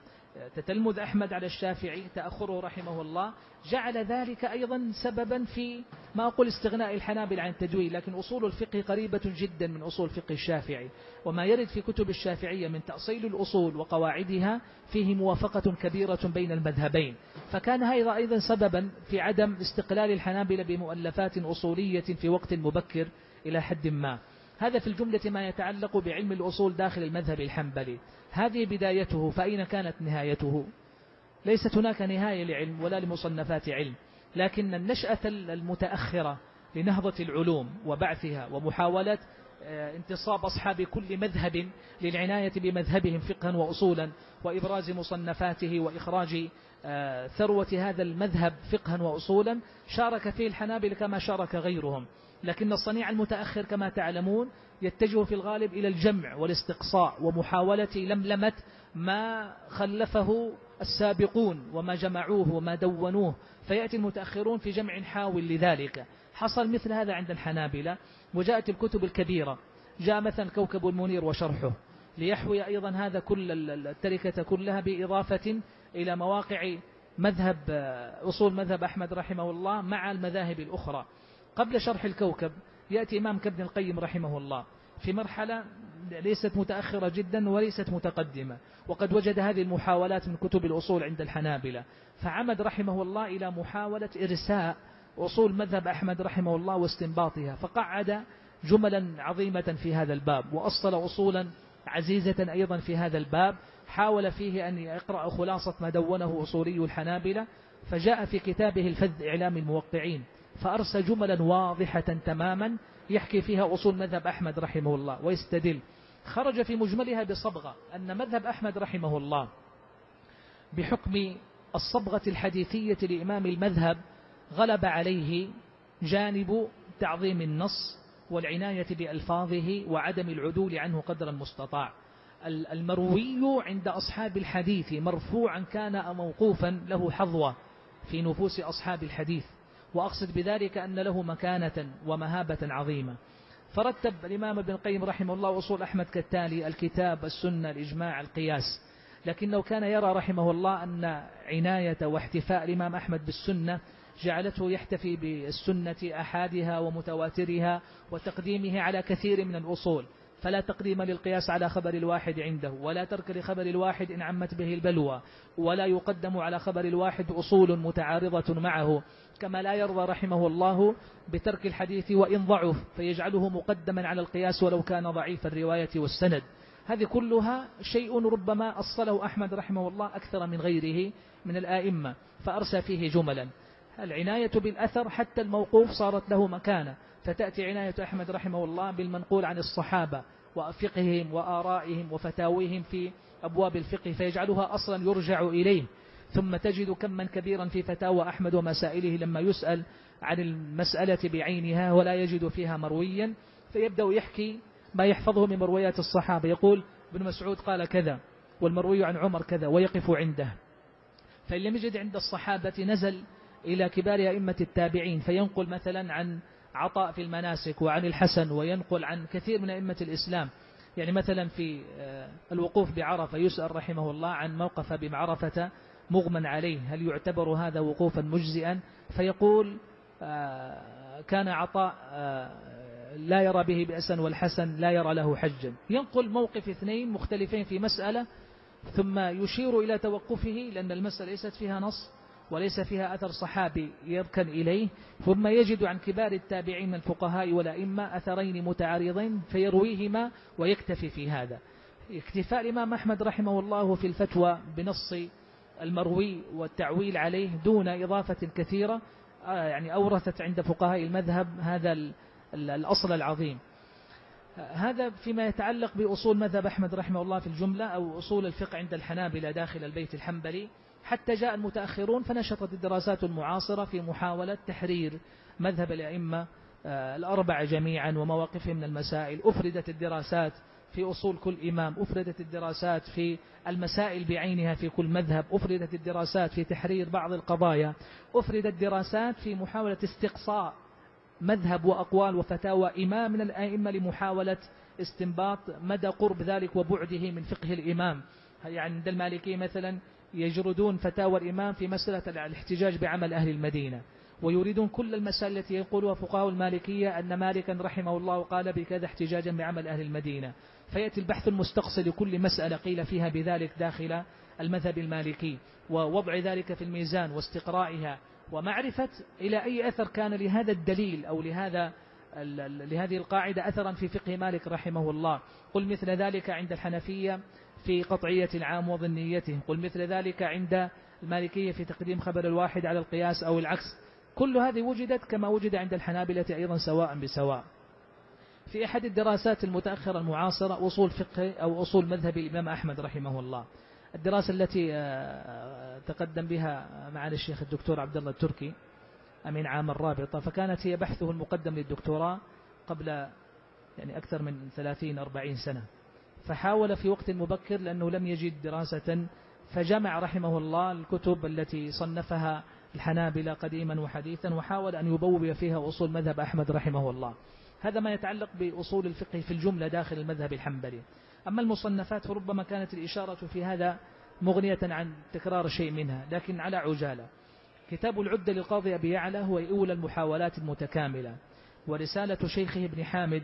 تتلمذ أحمد على الشافعي تأخره رحمه الله. جعل ذلك أيضا سببا في ما أقول استغناء الحنابل عن التجويد لكن أصول الفقه قريبة جدا من أصول فقه الشافعي. وما يرد في كتب الشافعية من تأصيل الأصول وقواعدها فيه موافقة كبيرة بين المذهبين. فكان هذا أيضا سببا في عدم استقلال الحنابل بمؤلفات أصولية في وقت مبكر إلى حد ما. هذا في الجملة ما يتعلق بعلم الأصول داخل المذهب الحنبلي. هذه بدايته فأين كانت نهايته؟ ليست هناك نهاية لعلم ولا لمصنفات علم لكن النشأة المتأخرة لنهضة العلوم وبعثها ومحاولة آه، انتصاب أصحاب كل مذهب للعناية بمذهبهم فقها وأصولا وإبراز مصنفاته وإخراج آه، ثروة هذا المذهب فقها وأصولا. شارك فيه الحنابل كما شارك غيرهم. لكن الصنيع المتأخر كما تعلمون يتجه في الغالب إلى الجمع والاستقصاء ومحاولة لملمة ما خلفه السابقون وما جمعوه وما دونوه. فيأتي المتأخرون في جمع حاول لذلك. حصل مثل هذا عند الحنابلة وجاءت الكتب الكبيرة. جاء مثلا كوكب المنير وشرحه. ليحوي أيضا هذا كل التركة كلها بإضافة إلى مواقع مذهب أصول مذهب أحمد رحمه الله مع المذاهب الأخرى. قبل شرح الكوكب يأتي إمام كابن القيم رحمه الله في مرحلة ليست متأخرة جدا وليست متقدمة وقد وجد هذه المحاولات من كتب الأصول عند الحنابلة فعمد رحمه الله إلى محاولة إرساء أصول مذهب أحمد رحمه الله واستنباطها فقعد جملا عظيمة في هذا الباب وأصل أصولا عزيزة أيضا في هذا الباب حاول فيه أن يقرأ خلاصة ما دونه أصولي الحنابلة فجاء في كتابه الفذ إعلام الموقعين. فأرسى جملا واضحة تماما يحكي فيها أصول مذهب أحمد رحمه الله ويستدل. خرج في مجملها بصبغة أن مذهب أحمد رحمه الله بحكم الصبغة الحديثية لإمام المذهب غلب عليه جانب تعظيم النص والعناية بألفاظه وعدم العدول عنه قدر المستطاع. المروي عند أصحاب الحديث مرفوعا كان أو موقوفا له حظوة في نفوس أصحاب الحديث. وأقصد بذلك أن له مكانة ومهابة عظيمة. فرتب الإمام ابن القيم رحمه الله أصول أحمد كالتالي الكتاب السنة الإجماع القياس. لكنه كان يرى رحمه الله أن عناية واحتفاء الإمام أحمد بالسنة جعلته يحتفي بالسنة أحادها ومتواترها وتقديمه على كثير من الأصول. فلا تقديم للقياس على خبر الواحد عنده ولا ترك لخبر الواحد إن عمت به البلوى ولا يقدم على خبر الواحد أصول متعارضة معه. كما لا يرضى رحمه الله بترك الحديث وإن ضعف فيجعله مقدما على القياس ولو كان ضعيف الرواية والسند. هذه كلها شيء ربما أصله أحمد رحمه الله أكثر من غيره من الآئمة فأرسى فيه جملا. العناية بالأثر حتى الموقوف صارت له مكانة. فتأتي عناية أحمد رحمه الله بالمنقول عن الصحابة وفقههم وآرائهم وفتاويهم في أبواب الفقه فيجعلها أصلا يرجع إليه. ثم تجد كما كبيرا في فتاوى أحمد ومسائله لما يسأل عن المسألة بعينها ولا يجد فيها مرويا فيبدأ يحكي ما يحفظه من مرويات الصحابة. يقول ابن مسعود قال كذا والمروي عن عمر كذا ويقف عنده. فإن لم يجد عند الصحابة نزل إلى كبار أئمة التابعين فينقل مثلا عن عطاء في المناسك وعن الحسن وينقل عن كثير من أئمة الإسلام. يعني مثلا في آه، الوقوف بعرفة يسأل رحمه الله عن موقف بعرفة مغمى عليه هل يعتبر هذا وقوفا مجزئا؟ فيقول آه، كان عطاء آه، لا يرى به بأسا والحسن لا يرى له حجا. ينقل موقف اثنين مختلفين في مسألة ثم يشير إلى توقفه لأن المسألة ليست فيها نص. وليس فيها أثر صحابي يركن إليه ثم يجد عن كبار التابعين من الفقهاء والأئمة أثرين متعارضين فيرويهما ويكتفي في هذا. اكتفاء الإمام أحمد رحمه الله في الفتوى بنص المروي والتعويل عليه دون إضافة كثيرة آه، يعني أورثت عند فقهاء المذهب هذا الأصل العظيم. هذا فيما يتعلق بأصول مذهب أحمد رحمه الله في الجملة أو أصول الفقه عند الحنابلة داخل البيت الحنبلي. حتى جاء المتأخرون فنشطت الدراسات المعاصرة في محاولة تحرير مذهب الأئمة آه، الأربعة جميعا ومواقفهم من المسائل. أفردت الدراسات في أصول كل إمام أفردت الدراسات في المسائل بعينها في كل مذهب أفردت الدراسات في تحرير بعض القضايا أفردت دراسات في محاولة استقصاء مذهب وأقوال وفتاوى إمام من الأئمة لمحاولة استنباط مدى قرب ذلك وبعده من فقه الإمام. يعني عند المالكية مثلا يجردون فتاوى الإمام في مسألة الاحتجاج بعمل أهل المدينة ويريدون كل المسائل التي يقولها فقهاء المالكية أن مالكا رحمه الله قال بكذا احتجاجا بعمل أهل المدينة. فيأتي البحث المستقصي لكل مسألة قيل فيها بذلك داخل المذهب المالكي ووضع ذلك في الميزان واستقرائها ومعرفة إلى أي أثر كان لهذا الدليل أو لهذا لهذه القاعدة أثرا في فقه مالك رحمه الله. قل مثل ذلك عند الحنفية في قطعية العام وظنيته قل مثل ذلك عند المالكية في تقديم خبر الواحد على القياس أو العكس. كل هذه وجدت كما وجد عند الحنابلة أيضا سواء بسواء. في أحد الدراسات المتأخرة المعاصرة أصول فقه أو أصول مذهب الإمام أحمد رحمه الله. الدراسة التي آه، تقدم بها معالي الشيخ الدكتور عبد الله التركي أمين عام الرابطة. فكانت هي بحثه المقدم للدكتوراه قبل يعني أكثر من 30-40 سنة. فحاول في وقت مبكر لأنه لم يجد دراسة فجمع رحمه الله الكتب التي صنفها الحنابلة قديما وحديثا وحاول أن يبوب فيها أصول مذهب أحمد رحمه الله. هذا ما يتعلق بأصول الفقه في الجملة داخل المذهب الحنبلي. أما المصنفات فربما كانت الإشارة في هذا مغنية عن تكرار شيء منها لكن على عجالة. كتاب العدة للقاضي أبي يعلى هو أولى المحاولات المتكاملة. ورسالة شيخه ابن حامد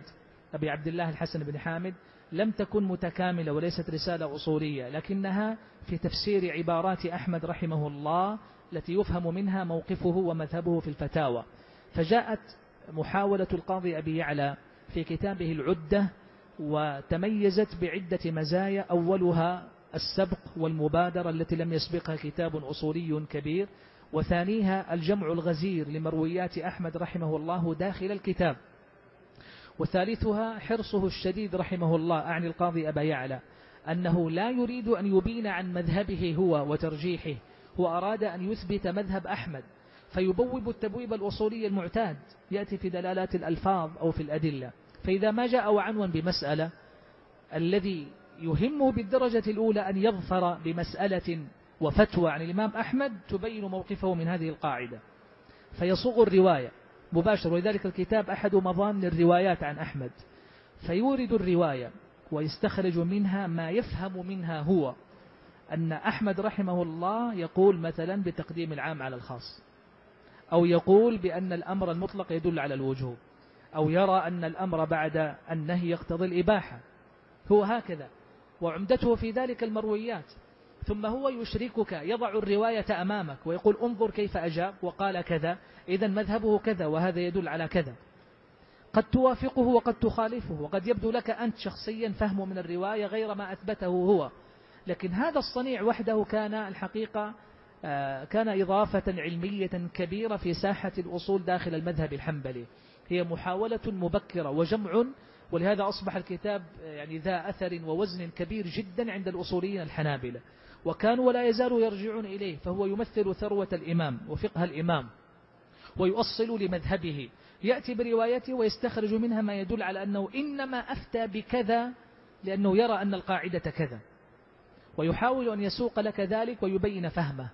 أبي عبد الله الحسن بن حامد لم تكن متكاملة وليست رسالة أصولية لكنها في تفسير عبارات أحمد رحمه الله التي يفهم منها موقفه ومذهبه في الفتاوى. فجاءت محاولة القاضي أبي يعلى في كتابه العدة وتميزت بعدة مزايا أولها السبق والمبادرة التي لم يسبقها كتاب أصولي كبير وثانيها الجمع الغزير لمرويات أحمد رحمه الله داخل الكتاب. وثالثها حرصه الشديد رحمه الله أعني القاضي أبا يعلى أنه لا يريد أن يبين عن مذهبه هو وترجيحه هو أراد أن يثبت مذهب أحمد فيبوب التبويب الأصولي المعتاد يأتي في دلالات الألفاظ أو في الأدلة فإذا ما جاء عنوا بمسألة الذي يهمه بالدرجة الأولى أن يظفر بمسألة وفتوى عن الإمام أحمد تبين موقفه من هذه القاعدة فيصوغ الرواية. مباشر. ولذلك الكتاب أحد مظان الروايات عن أحمد. فيورد الرواية ويستخرج منها ما يفهم منها هو. أن أحمد رحمه الله يقول مثلا بتقديم العام على الخاص. أو يقول بأن الأمر المطلق يدل على الوجوب أو يرى أن الأمر بعد النهي يقتضي الإباحة. هو هكذا. وعمدته في ذلك المرويات. ثم هو يشركك يضع الرواية أمامك ويقول انظر كيف أجاب وقال كذا إذا مذهبه كذا وهذا يدل على كذا. قد توافقه وقد تخالفه وقد يبدو لك أنت شخصيا فهم من الرواية غير ما أثبته هو. لكن هذا الصنيع وحده كان الحقيقة آه، كان إضافة علمية كبيرة في ساحة الأصول داخل المذهب الحنبلي. هي محاولة مبكرة وجمع ولهذا أصبح الكتاب يعني ذا أثر ووزن كبير جدا عند الأصوليين الحنابلة. وكانوا ولا يزالوا يرجعون إليه فهو يمثل ثروة الإمام وفقه الإمام ويؤصل لمذهبه يأتي بروايته ويستخرج منها ما يدل على أنه إنما أفتى بكذا لأنه يرى أن القاعدة كذا ويحاول أن يسوق لك ذلك ويبين فهمه.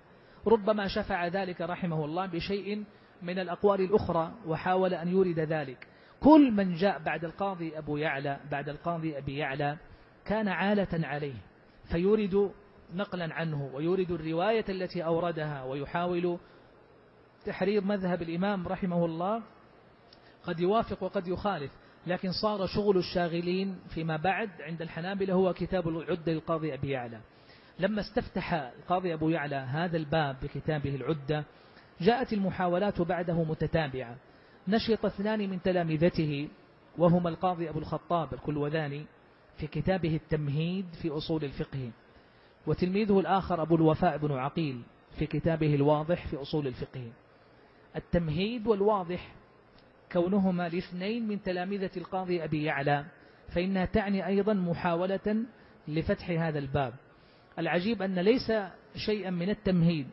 ربما شفع ذلك رحمه الله بشيء من الأقوال الأخرى وحاول أن يورد ذلك. كل من جاء بعد القاضي أبو يعلى بعد القاضي أبي يعلى كان عالة عليه فيورد نقلا عنه ويورد الرواية التي أوردها ويحاول تحرير مذهب الإمام رحمه الله. قد يوافق وقد يخالف لكن صار شغل الشاغلين فيما بعد عند الحنابلة هو كتاب العدة للقاضي أبي يعلى. لما استفتح القاضي أبو يعلى هذا الباب بكتابه العدة جاءت المحاولات بعده متتابعة. نشط اثنان من تلامذته وهما القاضي أبو الخطاب الكلوذاني في كتابه التمهيد في أصول الفقه. وتلميذه الآخر أبو الوفاء بن عقيل في كتابه الواضح في أصول الفقه. التمهيد والواضح كونهما الاثنين من تلامذة القاضي أبي يعلى فإنها تعني أيضا محاولة لفتح هذا الباب. العجيب أن ليس شيئا من التمهيد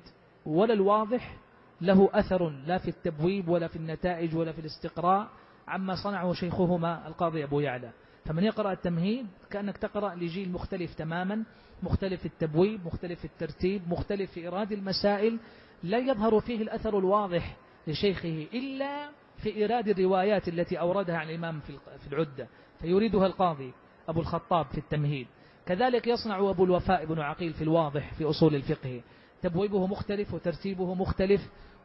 ولا الواضح له أثر لا في التبويب ولا في النتائج ولا في الاستقراء عما صنعه شيخهما القاضي أبو يعلى. فمن يقرأ التمهيد كأنك تقرأ لجيل مختلف تماما مختلف في التبويب مختلف في الترتيب مختلف في إراد المسائل لا يظهر فيه الأثر الواضح لشيخه إلا في إيراد الروايات التي أوردها عن الإمام في العدة فيريدها القاضي أبو الخطاب في التمهيد. كذلك يصنع أبو الوفاء بن عقيل في الواضح في أصول الفقه. تبويبه مختلف وترتيبه مختلف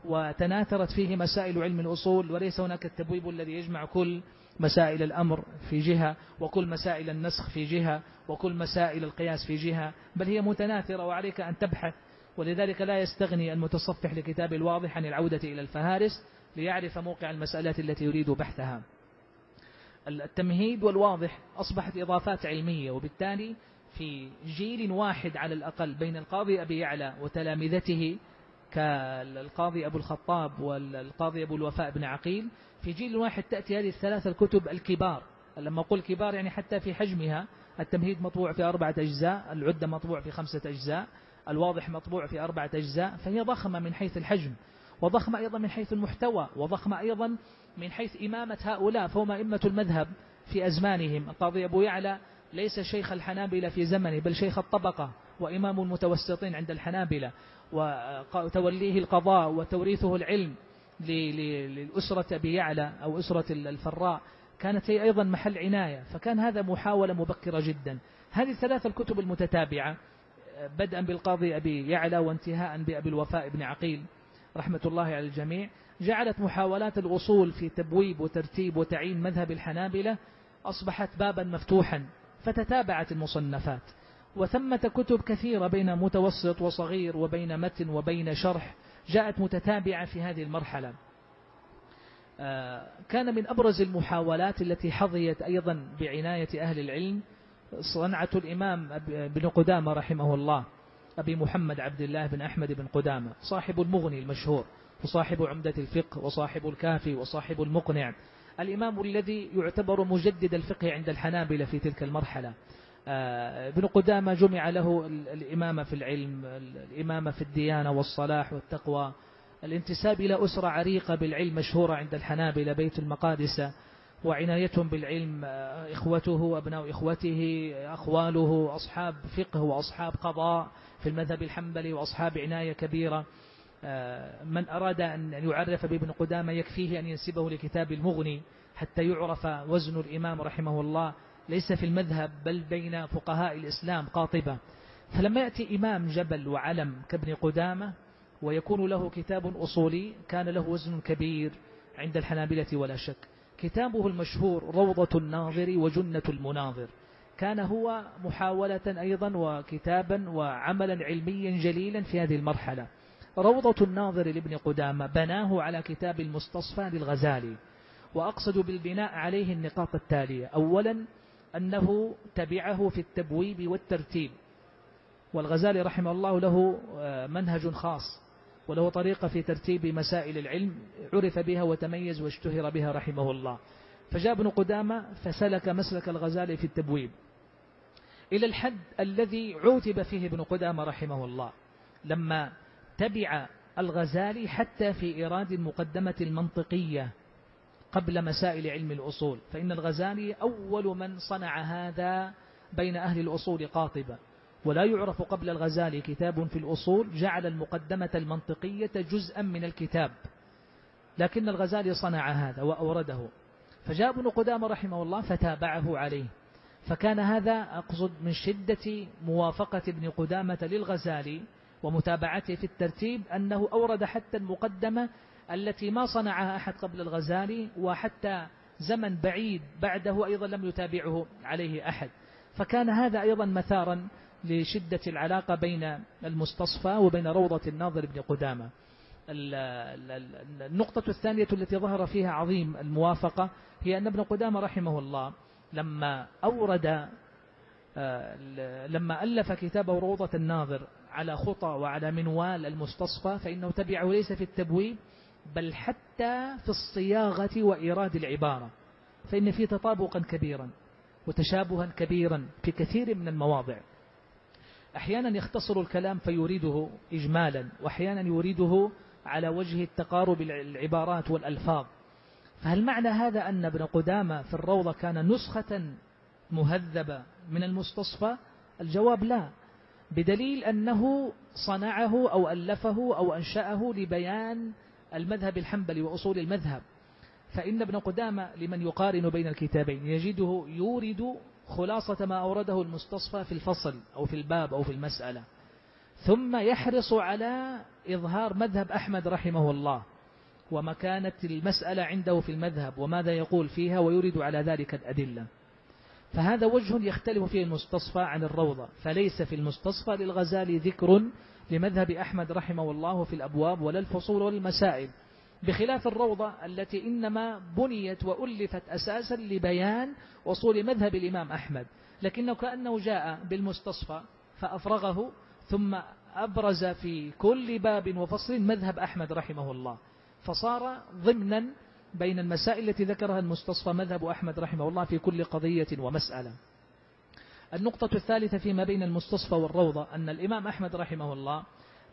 وتناثرت فيه مسائل علم الأصول وليس هناك التبويب الذي يجمع كل مسائل الأمر في جهة وكل مسائل النسخ في جهة وكل مسائل القياس في جهة بل هي متناثرة وعليك أن تبحث ولذلك لا يستغني المتصفح لكتاب الواضح عن العودة إلى الفهارس ليعرف موقع المسألة التي يريد بحثها. التمهيد والواضح أصبحت إضافات علمية وبالتالي في جيل واحد على الأقل بين القاضي أبي يعلى وتلامذته كالقاضي أبو الخطاب والقاضي أبو الوفاء بن عقيل في جيل واحد تأتي هذه الثلاثة الكتب الكبار. لما أقول كبار يعني حتى في حجمها. التمهيد مطبوع في أربعة أجزاء العدة مطبوع في خمسة أجزاء الواضح مطبوع في أربعة أجزاء فهي ضخمة من حيث الحجم وضخمة أيضا من حيث المحتوى وضخمة أيضا من حيث إمامة هؤلاء فهم أئمة المذهب في أزمانهم. القاضي أبو يعلى ليس شيخ الحنابلة في زمنه بل شيخ الطبقة وإمام المتوسطين عند الحنابلة وتوليه القضاء وتوريثه العلم للأسرة أبي يعلى أو أسرة الفراء كانت هي أيضا محل عناية فكان هذا محاولة مبكرة جدا. هذه الثلاثة الكتب المتتابعة بدءا بالقاضي أبي يعلى وانتهاء بأبي الوفاء بن عقيل رحمة الله على الجميع جعلت محاولات الأصول في تبويب وترتيب وتعيين مذهب الحنابلة أصبحت بابا مفتوحا فتتابعت المصنفات. وثمة كتب كثيرة بين متوسط وصغير وبين متن وبين شرح جاءت متتابعة في هذه المرحلة. آه، كان من أبرز المحاولات التي حظيت أيضا بعناية أهل العلم صنعة الإمام بن قدامة رحمه الله أبي محمد عبد الله بن أحمد بن قدامة صاحب المغني المشهور وصاحب عمدة الفقه وصاحب الكافي وصاحب المقنع. الإمام الذي يعتبر مجدد الفقه عند الحنابلة في تلك المرحلة. ابن قدامة جمع له الإمامة في العلم الإمامة في الديانة والصلاح والتقوى. الانتساب إلى أسرة عريقة بالعلم مشهورة عند الحنابلة بيت المقادسة وعنايتهم بالعلم آه، إخوته وأبناء إخوته أخواله أصحاب فقه وأصحاب قضاء في المذهب الحنبلي وأصحاب عناية كبيرة. آه، من أراد أن يعرف بابن قدامة يكفيه أن ينسبه لكتاب المغني حتى يعرف وزن الإمام رحمه الله. ليس في المذهب بل بين فقهاء الإسلام قاطبة. فلما يأتي إمام جبل وعلم كابن قدامة ويكون له كتاب أصولي كان له وزن كبير عند الحنابلة ولا شك. كتابه المشهور روضة الناظر وجنة المناظر. كان هو محاولة أيضا وكتابا وعملا علميا جليلا في هذه المرحلة. روضة الناظر لابن قدامة بناه على كتاب المستصفى للغزالي. وأقصد بالبناء عليه النقاط التالية. أولا أنه تبعه في التبويب والترتيب. والغزالي رحمه الله له آه، منهج خاص وله طريقة في ترتيب مسائل العلم عرف بها وتميز واشتهر بها رحمه الله. فجاء ابن قدامة فسلك مسلك الغزالي في التبويب. إلى الحد الذي عوتب فيه ابن قدامة رحمه الله لما تبع الغزالي حتى في إيراد المقدمة المنطقية قبل مسائل علم الأصول فإن الغزالي أول من صنع هذا بين أهل الأصول قاطبة. ولا يعرف قبل الغزالي كتاب في الأصول جعل المقدمة المنطقية جزءا من الكتاب. لكن الغزالي صنع هذا وأورده. فجاء ابن قدامة رحمه الله فتابعه عليه. فكان هذا أقصد من شدة موافقة ابن قدامة للغزالي ومتابعته في الترتيب أنه أورد حتى المقدمة التي ما صنعها أحد قبل الغزالي وحتى زمن بعيد بعده أيضا لم يتابعه عليه أحد. فكان هذا أيضا مثارا لشدة العلاقة بين المستصفى وبين روضة الناظر بن قدامة. النقطة الثانية التي ظهر فيها عظيم الموافقة هي أن ابن قدامة رحمه الله لما أورد آه، لما ألف كتابه روضة الناظر على خطى وعلى منوال المستصفى فإنه تبعه ليس في التبويب بل حتى في الصياغة وإيراد العبارة فإن في تطابقا كبيرا وتشابها كبيرا في كثير من المواضع. أحيانا يختصر الكلام فيريده إجمالا وأحيانا يريده على وجه التقارب العبارات والألفاظ. فهل معنى هذا أن ابن قدامة في الروضة كان نسخة مهذبة من المستصفى؟ الجواب لا. بدليل أنه صنعه أو ألفه أو أنشأه لبيان المذهب الحنبلي وأصول المذهب فإن ابن قدامة لمن يقارن بين الكتابين يجده يورد خلاصة ما أورده المستصفى في الفصل أو في الباب أو في المسألة. ثم يحرص على إظهار مذهب أحمد رحمه الله ومكانة المسألة عنده في المذهب وماذا يقول فيها ويريد على ذلك الأدلة. فهذا وجه يختلف فيه المستصفى عن الروضة فليس في المستصفى للغزالي ذكر لمذهب أحمد رحمه الله في الأبواب ولا الفصول ولا المسائل بخلاف الروضة التي إنما بنيت وألفت أساسا لبيان أصول مذهب الإمام أحمد لكنه كأنه جاء بالمستصفى فأفرغه ثم أبرز في كل باب وفصل مذهب أحمد رحمه الله فصار ضمنا بين المسائل التي ذكرها المستصفى مذهب أحمد رحمه الله في كل قضية ومسألة. النقطة الثالثة فيما بين المستصفى والروضة أن الإمام أحمد رحمه الله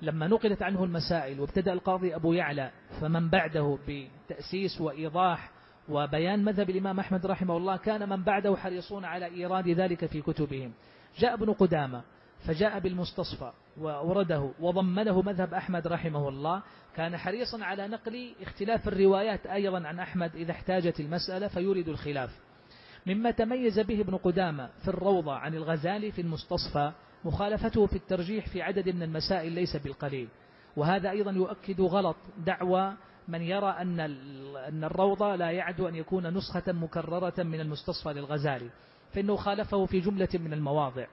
لما نقلت عنه المسائل وابتدأ القاضي أبو يعلى فمن بعده بتأسيس وإيضاح وبيان مذهب الإمام أحمد رحمه الله كان من بعده حريصون على إيراد ذلك في كتبهم. جاء ابن قدامة فجاء بالمستصفى وأورده وضمنه مذهب أحمد رحمه الله كان حريصا على نقل اختلاف الروايات أيضا عن أحمد إذا احتاجت المسألة فيريد الخلاف. مما تميز به ابن قدامة في الروضة عن الغزالي في المستصفى مخالفته في الترجيح في عدد من المسائل ليس بالقليل. وهذا أيضا يؤكد غلط دعوى من يرى أن أن الروضة لا يعدو أن يكون نسخة مكررة من المستصفى للغزالي فإنه خالفه في جملة من المواضع.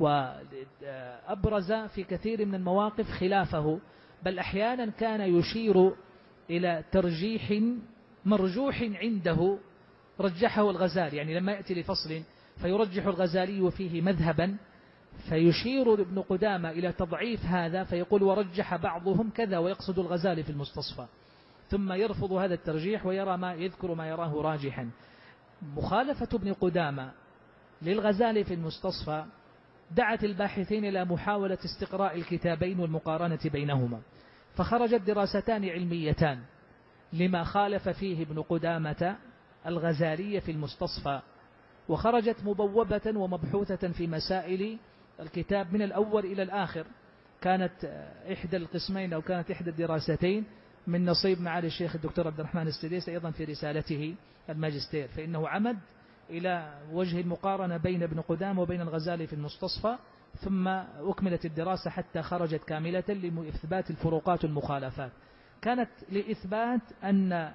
وأبرز في كثير من المواقف خلافه بل أحيانا كان يشير إلى ترجيح مرجوح عنده رجحه الغزالي يعني لما يأتي لفصل فيرجح الغزالي فيه مذهبا فيشير ابن قدامة إلى تضعيف هذا فيقول ورجح بعضهم كذا ويقصد الغزالي في المستصفى. ثم يرفض هذا الترجيح ويرى ما يذكر ما يراه راجحا. مخالفة ابن قدامة للغزالي في المستصفى دعت الباحثين إلى محاولة استقراء الكتابين والمقارنة بينهما. فخرجت دراستان علميتان لما خالف فيه ابن قدامة الغزالية في المستصفى وخرجت مبوبة ومبحوثة في مسائل الكتاب من الأول إلى الآخر. كانت إحدى القسمين أو كانت إحدى الدراستين من نصيب معالي الشيخ الدكتور عبد الرحمن السديس أيضا في رسالته الماجستير. فإنه عمد إلى وجه المقارنة بين ابن قدام وبين الغزالي في المستصفى ثم أكملت الدراسة حتى خرجت كاملة لإثبات الفروقات والمخالفات. كانت لإثبات أن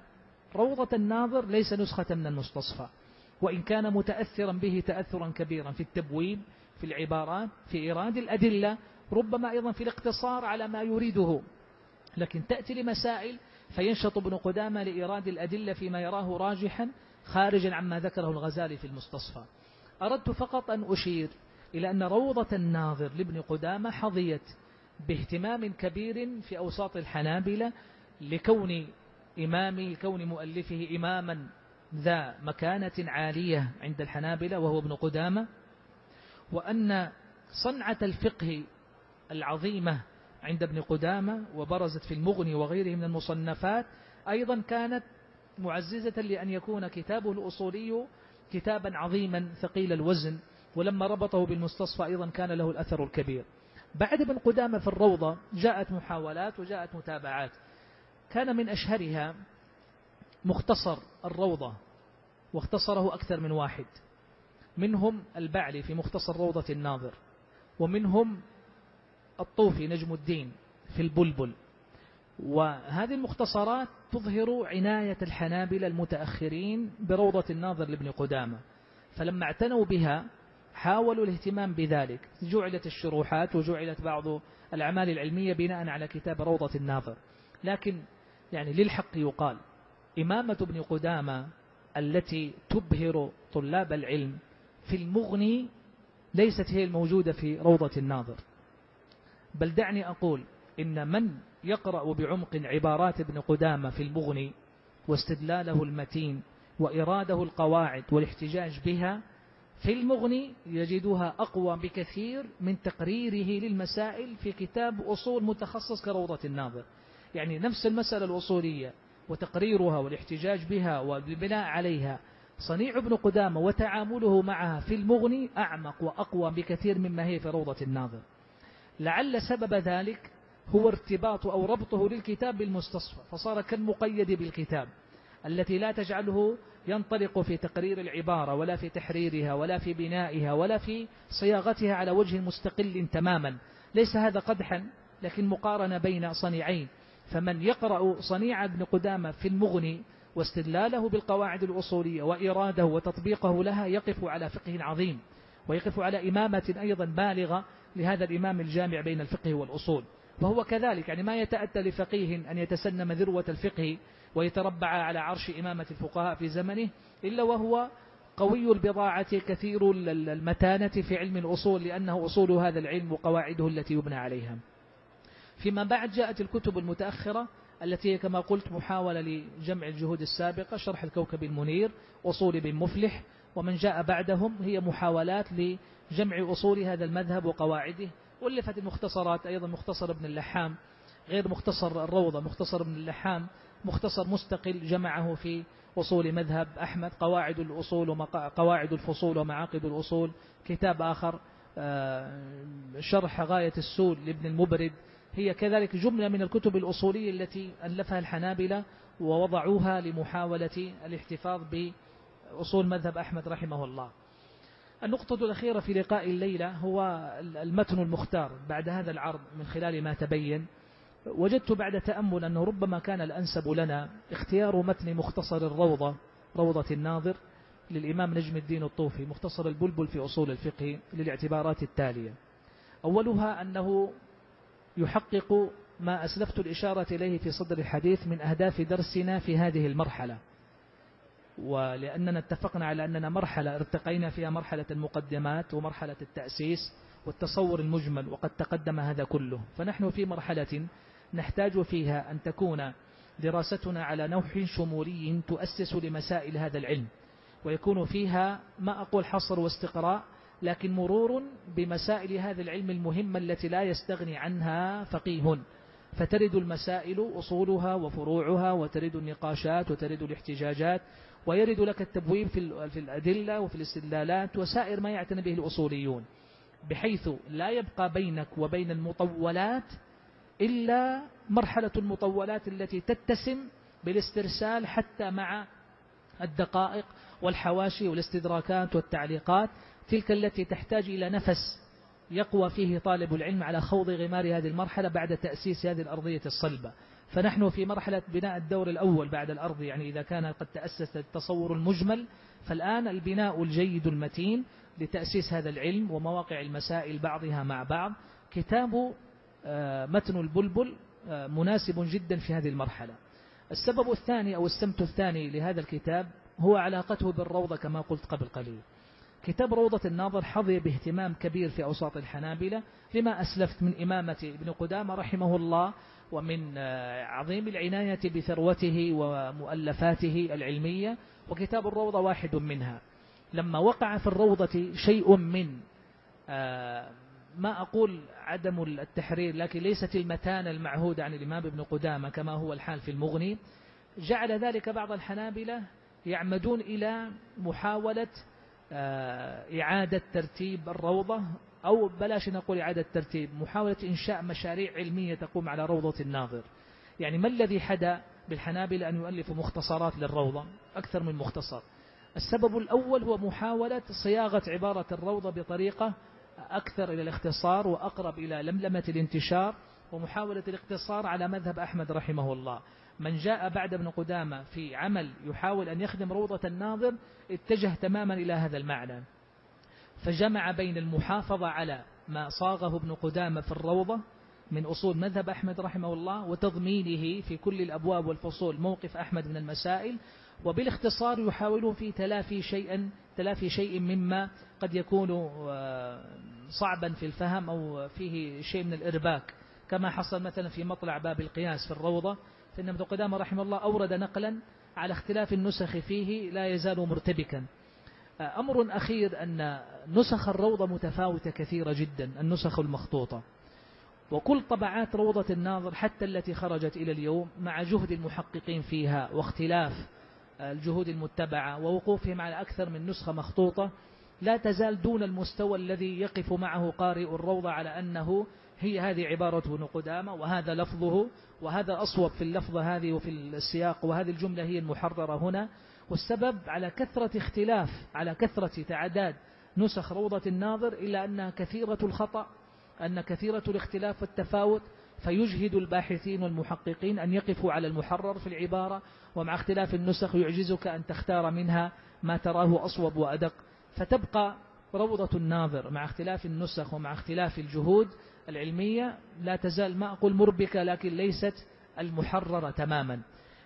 روضة الناظر ليس نسخة من المستصفى وإن كان متأثرا به تأثرا كبيرا في التبويب في العبارات في إيراد الأدلة ربما أيضا في الاقتصار على ما يريده. لكن تأتي لمسائل فينشط ابن قدامة لإيراد الأدلة فيما يراه راجحا خارجا عما ذكره الغزالي في المستصفى. أردت فقط أن أشير إلى أن روضة الناظر لابن قدامة حظيت باهتمام كبير في أوساط الحنابلة لكون إمامي كون مؤلفه إماما ذا مكانة عالية عند الحنابلة وهو ابن قدامة وأن صنعة الفقه العظيمة عند ابن قدامة وبرزت في المغني وغيره من المصنفات أيضا كانت معززة لأن يكون كتابه الأصولي كتابا عظيما ثقيل الوزن ولما ربطه بالمستصفى أيضا كان له الأثر الكبير. بعد ابن قدامة في الروضة جاءت محاولات وجاءت متابعات. كان من أشهرها مختصر الروضة واختصره أكثر من واحد. منهم البعلي في مختصر روضة الناظر ومنهم الطوفي نجم الدين في البلبل. وهذه المختصرات تظهر عناية الحنابلة المتأخرين بروضة الناظر لابن قدامة. فلما اعتنوا بها حاولوا الاهتمام بذلك. جعلت الشروحات وجعلت بعض الأعمال العلمية بناء على كتاب روضة الناظر. لكن يعني للحق يقال إمامة ابن قدامة التي تبهر طلاب العلم في المغني ليست هي الموجودة في روضة الناظر. بل دعني أقول إن من يقرأ بعمق عبارات ابن قدامة في المغني واستدلاله المتين وإراده القواعد والاحتجاج بها في المغني يجدها أقوى بكثير من تقريره للمسائل في كتاب أصول متخصص كروضة الناظر. يعني نفس المسألة الأصولية وتقريرها والاحتجاج بها والبناء عليها. صنيع ابن قدامة وتعامله معها في المغني أعمق وأقوى بكثير مما هي في روضة الناظر. لعل سبب ذلك هو ارتباط أو ربطه للكتاب بالمستصفى فصار كالمقيد بالكتاب التي لا تجعله ينطلق في تقرير العبارة ولا في تحريرها ولا في بنائها ولا في صياغتها على وجه مستقل تماما. ليس هذا قدحا لكن مقارنة بين صنيعين. فمن يقرأ صنيع ابن قدامة في المغني واستدلاله بالقواعد الأصولية وإراده وتطبيقه لها يقف على فقه عظيم ويقف على إمامة أيضا بالغة لهذا الإمام الجامع بين الفقه والأصول. وهو كذلك يعني ما يتأتى لفقيه أن يتسنم ذروة الفقه ويتربع على عرش إمامة الفقهاء في زمنه إلا وهو قوي البضاعة كثير المتانة في علم الأصول لأنه أصول هذا العلم وقواعده التي يبنى عليها. فيما بعد جاءت الكتب المتأخرة التي هي كما قلت محاولة لجمع الجهود السابقة شرح الكوكب المنير أصول بن مفلح ومن جاء بعدهم هي محاولات لجمع أصول هذا المذهب وقواعده. ولفت المختصرات أيضا مختصر ابن اللحام غير مختصر الروضة مختصر ابن اللحام مختصر مستقل جمعه في أصول مذهب أحمد قواعد الأصول وقواعد الفصول ومعاقد الأصول. كتاب آخر آه، شرح غاية السول لابن المبرد هي كذلك جملة من الكتب الأصولية التي ألفها الحنابلة ووضعوها لمحاولة الاحتفاظ بأصول مذهب أحمد رحمه الله. النقطة الأخيرة في لقاء الليلة هو المتن المختار بعد هذا العرض من خلال ما تبين. وجدت بعد تأمل أنه ربما كان الأنسب لنا اختيار متن مختصر الروضة روضة الناظر للإمام نجم الدين الطوفي مختصر البلبل في أصول الفقه للاعتبارات التالية. أولها أنه يحقق ما أسلفت الإشارة إليه في صدر الحديث من أهداف درسنا في هذه المرحلة. ولأننا اتفقنا على أننا مرحلة ارتقينا فيها مرحلة المقدمات ومرحلة التأسيس والتصور المجمل وقد تقدم هذا كله. فنحن في مرحلة نحتاج فيها أن تكون دراستنا على نوع شمولي تؤسس لمسائل هذا العلم ويكون فيها ما أقول حصر واستقراء لكن مرور بمسائل هذا العلم المهمة التي لا يستغني عنها فقيه. فترد المسائل أصولها وفروعها وترد النقاشات وترد الاحتجاجات ويرد لك التبويب في الأدلة وفي الاستدلالات وسائر ما يعتني به الأصوليون. بحيث لا يبقى بينك وبين المطولات إلا مرحلة المطولات التي تتسم بالاسترسال حتى مع الدقائق والحواشي والاستدراكات والتعليقات تلك التي تحتاج إلى نفس يقوى فيه طالب العلم على خوض غمار هذه المرحلة بعد تأسيس هذه الأرضية الصلبة. فنحن في مرحلة بناء الدور الأول بعد الأرض يعني إذا كان قد تأسس التصور المجمل فالآن البناء الجيد المتين لتأسيس هذا العلم ومواقع المسائل بعضها مع بعض. كتاب آه، متن البلبل آه، مناسب جدا في هذه المرحلة. السبب الثاني أو السمت الثاني لهذا الكتاب هو علاقته بالروضة كما قلت قبل قليل. كتاب روضة الناظر حظي باهتمام كبير في أوساط الحنابلة لما أسلفت من إمامة ابن قدامة رحمه الله ومن آه، عظيم العناية بثروته ومؤلفاته العلمية وكتاب الروضة واحد منها. لما وقع في الروضة شيء من آه، ما أقول عدم التحرير لكن ليست المتانة المعهودة عن الإمام ابن قدامة كما هو الحال في المغني جعل ذلك بعض الحنابلة يعمدون إلى محاولة إعادة ترتيب الروضة أو بلاش نقول إعادة ترتيب محاولة إنشاء مشاريع علمية تقوم على روضة الناظر. يعني ما الذي حدا بالحنابل أن يؤلفوا مختصرات للروضة؟ أكثر من مختصر. السبب الأول هو محاولة صياغة عبارة الروضة بطريقة أكثر إلى الاختصار وأقرب إلى لملمة الانتشار ومحاولة الاقتصار على مذهب أحمد رحمه الله. من جاء بعد ابن قدامة في عمل يحاول أن يخدم روضة الناظر اتجه تماما إلى هذا المعنى. فجمع بين المحافظة على ما صاغه ابن قدامة في الروضة من أصول مذهب أحمد رحمه الله وتضمينه في كل الأبواب والفصول موقف أحمد من المسائل وبالاختصار يحاولون في تلافي شيئا تلافي شيء مما قد يكون آه، صعبا في الفهم أو فيه شيء من الإرباك. كما حصل مثلا في مطلع باب القياس في الروضة فإن ابن قدامة رحمه الله أورد نقلا على اختلاف النسخ فيه لا يزال مرتبكا. أمر أخير أن نسخ الروضة متفاوتة كثيرة جدا النسخ المخطوطة. وكل طبعات روضة الناظر حتى التي خرجت إلى اليوم مع جهد المحققين فيها واختلاف الجهود المتبعة ووقوفهم على أكثر من نسخة مخطوطة لا تزال دون المستوى الذي يقف معه قارئ الروضة على أنه هي هذه عبارة ابن قدامة وهذا لفظه وهذا أصوب في اللفظة هذه وفي السياق وهذه الجملة هي المحررة هنا. والسبب على كثرة اختلاف على كثرة تعداد نسخ روضة الناظر إلا أنها كثيرة الخطأ أن كثيرة الاختلاف والتفاوت فيجهد الباحثين والمحققين أن يقفوا على المحرر في العبارة. ومع اختلاف النسخ يعجزك أن تختار منها ما تراه أصوب وأدق. فتبقى روضة الناظر مع اختلاف النسخ ومع اختلاف الجهود العلمية لا تزال ما أقول مربكة لكن ليست المحررة تماما.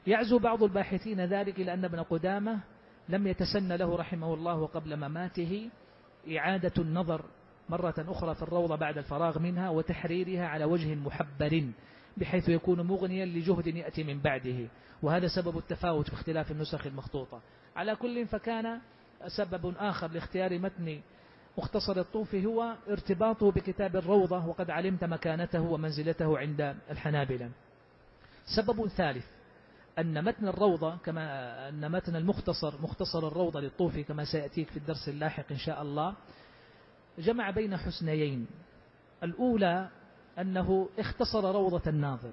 يعزو بعض الباحثين ذلك إلى أن ابن قدامة لم يتسن له رحمه الله قبل مماته إعادة النظر مرة أخرى في الروضة بعد الفراغ منها وتحريرها على وجه محبر بحيث يكون مغنيا لجهد يأتي من بعده. وهذا سبب التفاوت في اختلاف النسخ المخطوطة. على كل فكان سبب آخر لاختيار متن مختصر الطوفي هو ارتباطه بكتاب الروضة وقد علمت مكانته ومنزلته عند الحنابلة. سبب ثالث أن متن الروضة كما أن متن المختصر مختصر الروضة للطوفي كما سيأتيك في الدرس اللاحق إن شاء الله جمع بين حسنيين. الأولى أنه اختصر روضة الناظر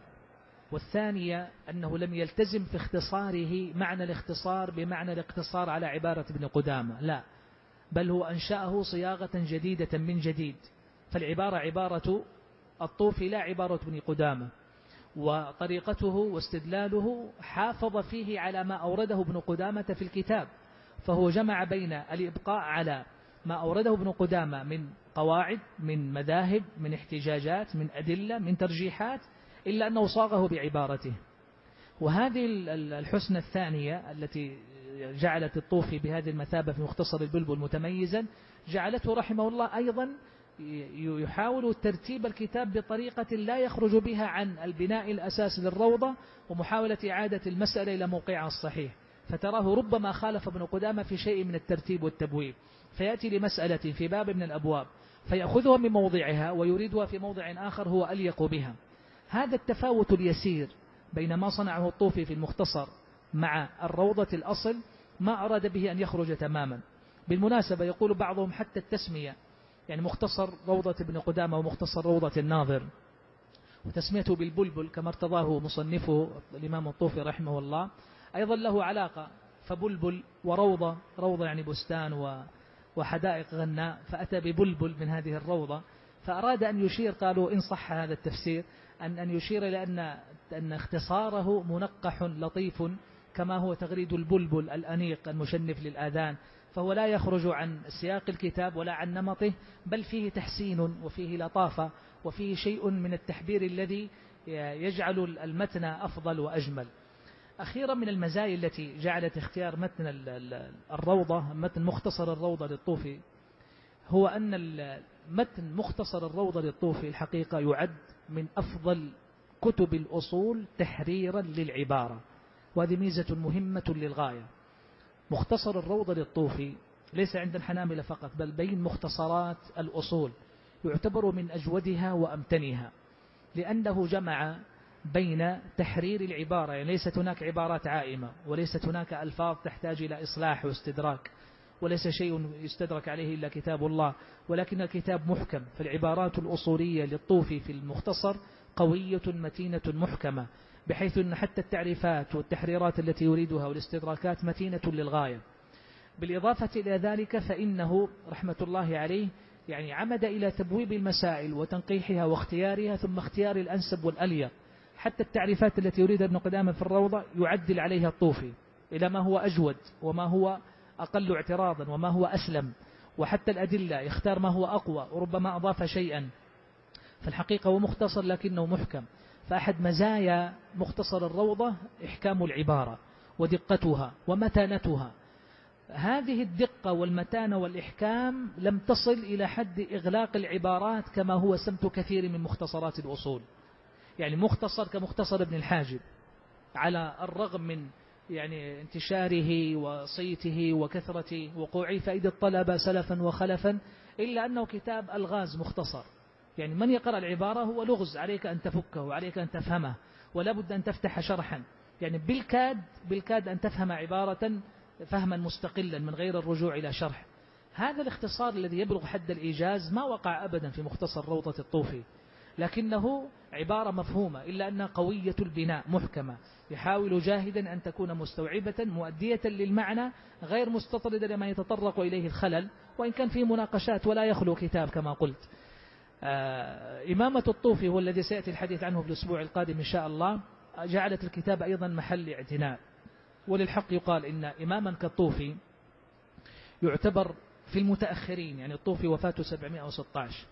والثانية أنه لم يلتزم في اختصاره معنى الاختصار بمعنى الاقتصار على عبارة ابن قدامة. لا بل هو أنشأه صياغة جديدة من جديد. فالعبارة عبارة الطوفي لا عبارة ابن قدامة وطريقته واستدلاله حافظ فيه على ما أورده ابن قدامة في الكتاب. فهو جمع بين الإبقاء على ما أورده ابن قدامة من قواعد من مذاهب من احتجاجات من أدلة من ترجيحات إلا أنه صاغه بعبارته. وهذه الحسنة الثانية التي جعلت الطوفي بهذه المثابة في مختصر البلبل متميزا. جعلته رحمه الله أيضا يحاول ترتيب الكتاب بطريقة لا يخرج بها عن البناء الأساس للروضة ومحاولة إعادة المسألة إلى موقعها الصحيح فتراه ربما خالف ابن قدامة في شيء من الترتيب والتبويب. فيأتي لمسألة في باب من الأبواب. فيأخذها من موضعها ويريدها في موضع آخر هو أليق بها. هذا التفاوت اليسير بين ما صنعه الطوفي في المختصر مع الروضة الأصل ما أراد به أن يخرج تماما. بالمناسبة يقول بعضهم حتى التسمية يعني مختصر روضة ابن قدامة ومختصر روضة الناظر. وتسميته بالبلبل كما ارتضاه مصنفه الإمام الطوفي رحمه الله. أيضا له علاقة فبلبل وروضة روضة يعني بستان وحدائق غناء. فأتى ببلبل من هذه الروضة فأراد أن يشير قالوا إن صح هذا التفسير أن أن يشير إلى أن أن اختصاره منقح لطيف كما هو تغريد البلبل الأنيق المشنف للآذان فهو لا يخرج عن سياق الكتاب ولا عن نمطه بل فيه تحسين وفيه لطافة وفيه شيء من التحبير الذي يجعل المتن أفضل وأجمل. أخيرا من المزايا التي جعلت اختيار متن الروضة متن مختصر الروضة للطوفي هو أن متن مختصر الروضة للطوفي الحقيقة يعد من أفضل كتب الأصول تحريرا للعبارة. وهذه ميزة مهمة للغاية. مختصر الروضة للطوفي ليس عند الحناملة فقط بل بين مختصرات الأصول يعتبر من أجودها وأمتنها لأنه جمع بين تحرير العبارة يعني ليست هناك عبارات عائمة وليست هناك ألفاظ تحتاج إلى إصلاح واستدراك وليس شيء يستدرك عليه إلا كتاب الله ولكن الكتاب محكم فالعبارات الأصولية للطوفي في المختصر قوية متينة محكمة. بحيث أن حتى التعريفات والتحريرات التي يريدها والاستدراكات متينة للغاية. بالإضافة إلى ذلك فإنه رحمة الله عليه يعني عمد إلى تبويب المسائل وتنقيحها واختيارها ثم اختيار الأنسب والأليق حتى التعريفات التي يريد ابن قدامة في الروضة يعدل عليها الطوفي إلى ما هو أجود وما هو أقل اعتراضا وما هو أسلم. وحتى الأدلة يختار ما هو أقوى وربما أضاف شيئا. فالحقيقة هو مختصر لكنه محكم. فأحد مزايا مختصر الروضة إحكام العبارة ودقتها ومتانتها. هذه الدقة والمتانة والإحكام لم تصل إلى حد إغلاق العبارات كما هو سمت كثير من مختصرات الأصول. يعني مختصر كمختصر ابن الحاجب على الرغم من يعني انتشاره وصيته وكثرة وقوعه فإذا الطلبة سلفا وخلفا إلا أنه كتاب ألغاز مختصر. يعني من يقرأ العبارة هو لغز عليك أن تفكه وعليك أن تفهمه ولا بد أن تفتح شرحا. يعني بالكاد بالكاد أن تفهم عبارة فهما مستقلا من غير الرجوع إلى شرح. هذا الاختصار الذي يبلغ حد الإيجاز ما وقع أبدا في مختصر روضة الطوفي. لكنه عبارة مفهومة إلا أنها قوية البناء محكمة. يحاول جاهدا أن تكون مستوعبة مؤدية للمعنى غير مستطردة لما يتطرق إليه الخلل وإن كان فيه مناقشات ولا يخلو كتاب كما قلت. إمامة الطوفي هو الذي سيأتي الحديث عنه في الأسبوع القادم إن شاء الله. جعلت الكتاب أيضا محل اعتناء. وللحق يقال إن إماما كالطوفي يعتبر في المتأخرين يعني الطوفي وفاته 716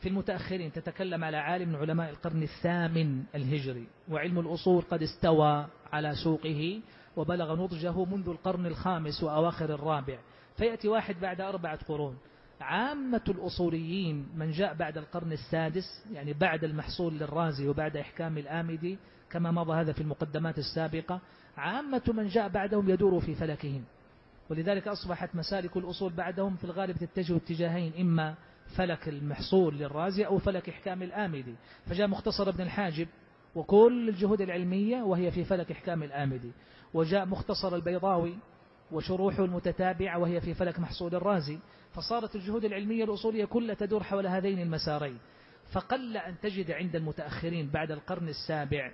في المتأخرين تتكلم على عالم من علماء القرن الثامن الهجري وعلم الأصول قد استوى على سوقه وبلغ نضجه منذ القرن الخامس وأواخر الرابع. فيأتي واحد بعد أربعة قرون. عامة الأصوليين من جاء بعد القرن السادس يعني بعد المحصول للرازي وبعد إحكام الآمدي كما مضى هذا في المقدمات السابقة عامة من جاء بعدهم يدور في فلكهم. ولذلك أصبحت مسالك الأصول بعدهم في الغالب تتجه اتجاهين إما فلك المحصول للرازي أو فلك إحكام الآمدي. فجاء مختصر ابن الحاجب وكل الجهود العلمية وهي في فلك إحكام الآمدي. وجاء مختصر البيضاوي وشروحه المتتابعة وهي في فلك محصول الرازي فصارت الجهود العلمية الأصولية كلها تدور حول هذين المسارين. فقل أن تجد عند المتأخرين بعد القرن السابع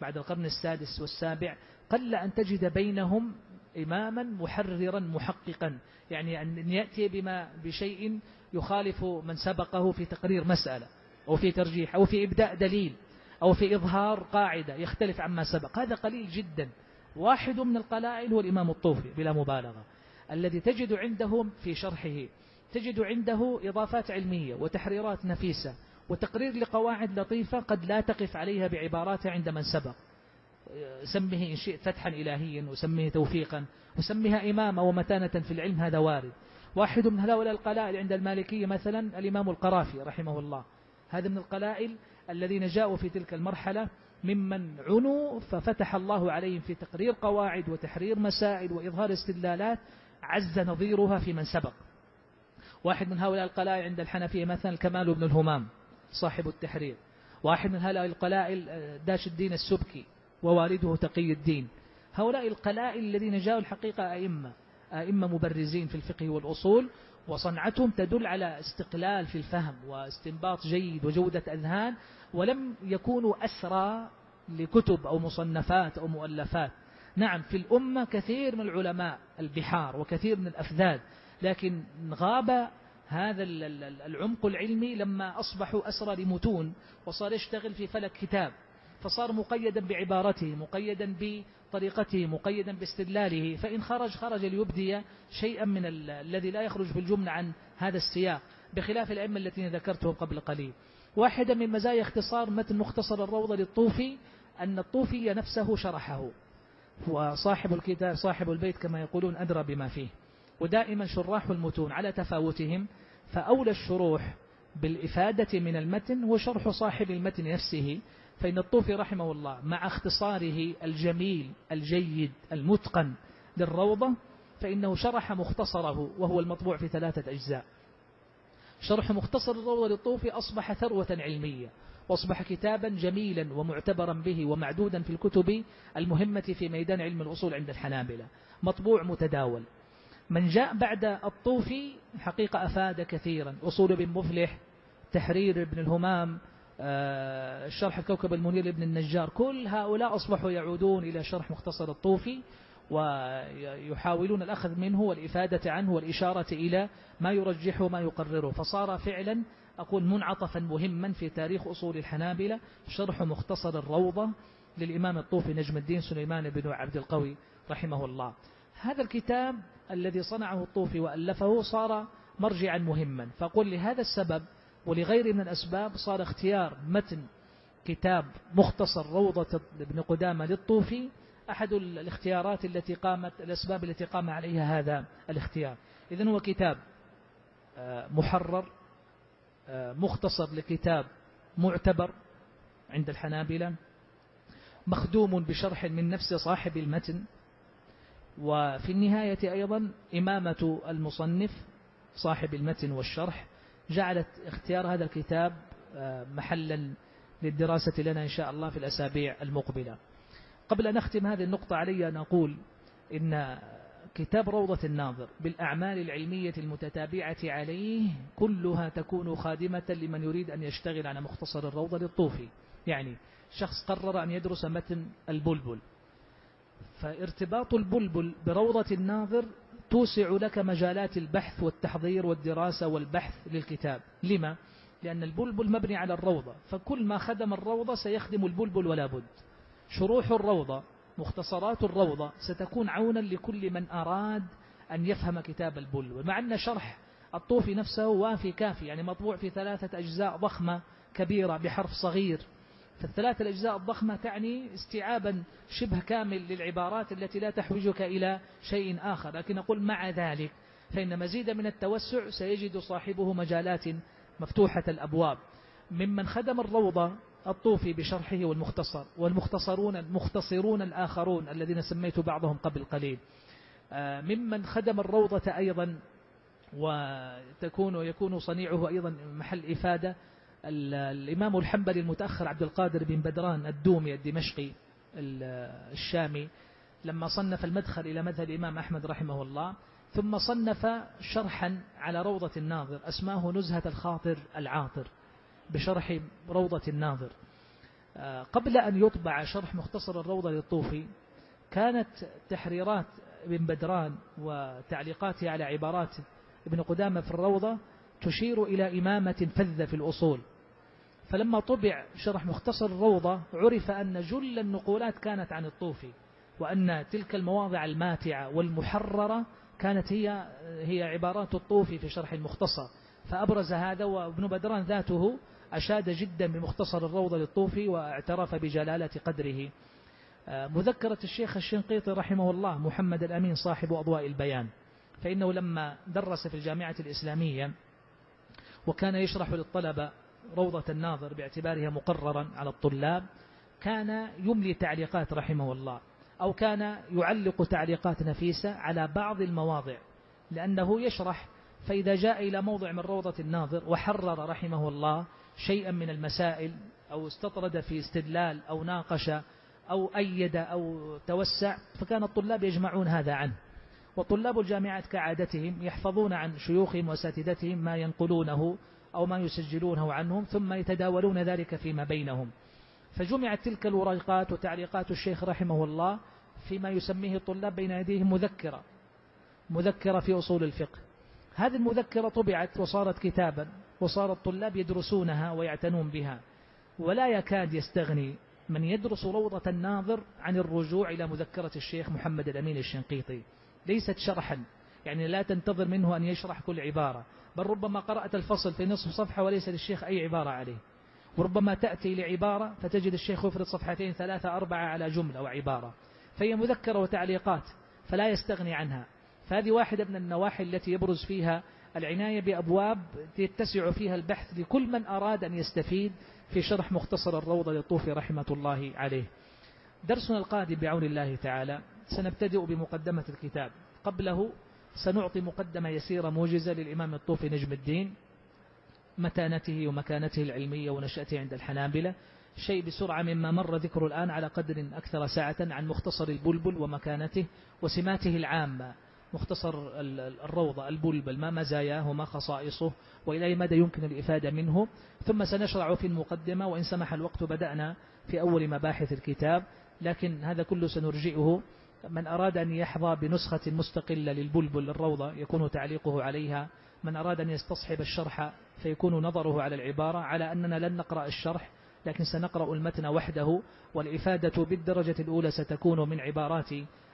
بعد القرن السادس والسابع قل أن تجد بينهم إماما محررا محققا. يعني أن يأتي بما بشيء يخالف من سبقه في تقرير مسألة أو في ترجيح أو في إبداء دليل أو في إظهار قاعدة يختلف عما سبق. هذا قليل جدا. واحد من القلائل هو الإمام الطوفي بلا مبالغة الذي تجد عنده في شرحه تجد عنده إضافات علمية وتحريرات نفيسة وتقرير لقواعد لطيفة قد لا تقف عليها بعبارات عند من سبق. سمه إن شئت فتحا إلهيا وسمه توفيقا وسمها إمامة ومتانة في العلم هذا وارد. واحد من هؤلاء القلائل عند المالكية مثلا الإمام القرافي رحمه الله. هذا من القلائل الذين جاءوا في تلك المرحلة ممن عنوا ففتح الله عليهم في تقرير قواعد وتحرير مسائل وإظهار استدلالات عز نظيرها في من سبق. واحد من هؤلاء القلائل عند الحنفية مثلا الكمال بن الهمام صاحب التحرير. واحد من هؤلاء القلائل آه، داش الدين السبكي ووالده تقي الدين. هؤلاء القلائل الذين جاءوا الحقيقة أئمة أئمة مبرزين في الفقه والأصول وصنعتهم تدل على استقلال في الفهم واستنباط جيد وجودة أذهان ولم يكونوا أسرى لكتب أو مصنفات أو مؤلفات. نعم في الأمة كثير من العلماء البحار وكثير من الأفذاذ لكن غاب هذا العمق العلمي لما أصبحوا أسرى لمتون وصار يشتغل في فلك كتاب. فصار مقيدا بعبارته مقيدا بطريقته مقيدا باستدلاله. فإن خرج خرج ليبدي شيئا من الذي لا يخرج في الجملة عن هذا السياق بخلاف الأئمة التي ذكرتهم قبل قليل. واحدة من مزايا اختصار متن مختصر الروضة للطوفي أن الطوفي نفسه شرحه. وصاحب الكتاب صاحب البيت كما يقولون أدرى بما فيه. ودائما شراح المتون على تفاوتهم فأولى الشروح بالإفادة من المتن هو شرح صاحب المتن نفسه. فإن الطوفي رحمه الله مع اختصاره الجميل الجيد المتقن للروضة فإنه شرح مختصره وهو المطبوع في ثلاثة أجزاء. شرح مختصر الروضة للطوفي أصبح ثروة علمية وأصبح كتابا جميلا ومعتبرا به ومعدودا في الكتب المهمة في ميدان علم الأصول عند الحنابلة. مطبوع متداول. من جاء بعد الطوفي حقيقة أفاد كثيرا. أصول ابن مفلح تحرير ابن الهمام آه، شرح الكوكب المنير لابن النجار كل هؤلاء أصبحوا يعودون إلى شرح مختصر الطوفي ويحاولون الأخذ منه والإفادة عنه والإشارة إلى ما يرجحه وما يقرره. فصار فعلا أقول منعطفا مهما في تاريخ أصول الحنابلة. شرح مختصر الروضة للإمام الطوفي نجم الدين سليمان بن عبد القوي رحمه الله. هذا الكتاب الذي صنعه الطوفي وألفه صار مرجعا مهما. فقل لهذا السبب ولغير من الأسباب صار اختيار متن كتاب مختصر روضة ابن قدامة للطوفي أحد الاختيارات التي قامت الأسباب التي قام عليها هذا الاختيار. إذن هو كتاب آه، محرر آه، مختصر لكتاب معتبر عند الحنابلة مخدوم بشرح من نفس صاحب المتن وفي النهاية أيضا إمامة المصنف صاحب المتن والشرح جعلت اختيار هذا الكتاب آه، محلا للدراسة لنا إن شاء الله في الأسابيع المقبلة. قبل أن نختم هذه النقطة علي أن أقول إن كتاب روضة الناظر بالأعمال العلمية المتتابعة عليه كلها تكون خادمة لمن يريد أن يشتغل على مختصر الروضة للطوفي يعني شخص قرر أن يدرس متن البلبل. فارتباط البلبل بروضة الناظر توسع لك مجالات البحث والتحضير والدراسة والبحث للكتاب. لما؟ لأن البلبل مبني على الروضة. فكل ما خدم الروضة سيخدم البلبل ولا بد. شروح الروضة مختصرات الروضة ستكون عونا لكل من أراد أن يفهم كتاب البلبل مع أن شرح الطوفي نفسه وافي كافي يعني مطبوع في ثلاثة أجزاء ضخمة كبيرة بحرف صغير. فالثلاث الأجزاء الضخمة تعني استيعابا شبه كامل للعبارات التي لا تحوجك إلى شيء آخر. لكن أقول مع ذلك فإن مزيد من التوسع سيجد صاحبه مجالات مفتوحة الأبواب. ممن خدم الروضة الطوفي بشرحه والمختصر والمختصرون المختصرون الآخرون الذين سميت بعضهم قبل قليل. آه، ممن خدم الروضة أيضا وتكون يكون صنيعه أيضا محل إفادة. الإمام الحنبلي المتأخر عبد القادر بن بدران الدومي الدمشقي الشامي لما صنف المدخل إلى مذهب الإمام أحمد رحمه الله ثم صنف شرحا على روضة الناظر أسماه نزهة الخاطر العاطر. بشرح روضة الناظر. آه، قبل أن يطبع شرح مختصر الروضة للطوفي كانت تحريرات ابن بدران وتعليقاته على عبارات ابن قدامة في الروضة تشير إلى إمامة فذة في الأصول. فلما طبع شرح مختصر الروضة عرف أن جل النقولات كانت عن الطوفي وأن تلك المواضع الماتعة والمحررة كانت هي هي عبارات الطوفي في شرح المختصر. فأبرز هذا وابن بدران ذاته أشاد جدا بمختصر الروضة للطوفي واعترف بجلالة قدره. آه، مذكرة الشيخ الشنقيطي رحمه الله محمد الأمين صاحب أضواء البيان فإنه لما درس في الجامعة الإسلامية وكان يشرح للطلبة روضة الناظر باعتبارها مقررا على الطلاب كان يملي تعليقات رحمه الله أو كان يعلق تعليقات نفيسة على بعض المواضع لأنه يشرح فإذا جاء إلى موضع من روضة الناظر وحرر رحمه الله شيئا من المسائل أو استطرد في استدلال أو ناقش أو أيد أو توسع فكان الطلاب يجمعون هذا عنه. وطلاب الجامعات كعادتهم يحفظون عن شيوخهم وأساتذتهم ما ينقلونه أو ما يسجلونه عنهم ثم يتداولون ذلك فيما بينهم. فجمعت تلك الورقات وتعليقات الشيخ رحمه الله فيما يسميه الطلاب بين يديهم مذكرة مذكرة في أصول الفقه. هذه المذكرة طبعت وصارت كتابا وصار الطلاب يدرسونها ويعتنون بها ولا يكاد يستغني من يدرس روضة الناظر عن الرجوع إلى مذكرة الشيخ محمد الأمين الشنقيطي. ليست شرحا يعني لا تنتظر منه أن يشرح كل عبارة بل ربما قرأت الفصل في نصف صفحة وليس للشيخ أي عبارة عليه. وربما تأتي لعبارة فتجد الشيخ يفرض صفحتين ثلاثة أربعة على جملة أو عبارة. فهي مذكرة وتعليقات فلا يستغني عنها. فهذه واحدة من النواحي التي يبرز فيها العناية بأبواب يتسع فيها البحث لكل من أراد أن يستفيد في شرح مختصر الروضة للطوفي رحمة الله عليه. درسنا القادم بعون الله تعالى. سنبتدئ بمقدمة الكتاب. قبله سنعطي مقدمة يسيرة موجزة للإمام الطوفي نجم الدين متانته ومكانته العلمية ونشأته عند الحنابلة. شيء بسرعة مما مر ذكر الآن على قدر أكثر ساعة عن مختصر البلبل ومكانته وسماته العامة. مختصر الروضة البلبل ما مزاياه وما خصائصه وإلى أي مدى يمكن الإفادة منه. ثم سنشرع في المقدمة وإن سمح الوقت بدأنا في أول مباحث الكتاب لكن هذا كله سنرجئه. من أراد أن يحظى بنسخة مستقلة للبلبل الروضة يكون تعليقه عليها. من أراد أن يستصحب الشرح فيكون نظره على العبارة على أننا لن نقرأ الشرح لكن سنقرأ المتن وحده. والإفادة بالدرجة الأولى ستكون من عبارات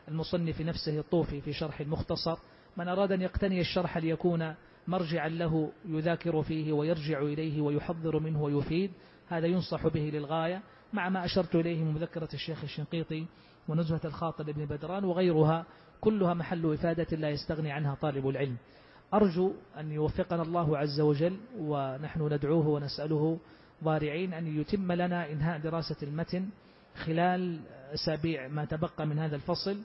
المصنف نفسه الطوفي في شرح المختصر من أراد أن يقتني الشرح ليكون مرجعا له يذاكر فيه ويرجع إليه ويحضر منه ويفيد هذا ينصح به للغاية مع ما أشرت إليه من مذكرة الشيخ الشنقيطي ونزهة الخاطر ابن بدران وغيرها كلها محل إفادة لا يستغني عنها طالب العلم. أرجو أن يوفقنا الله عز وجل ونحن ندعوه ونسأله ضارعين أن يتم لنا إنهاء دراسة المتن خلال أسابيع ما تبقى من هذا الفصل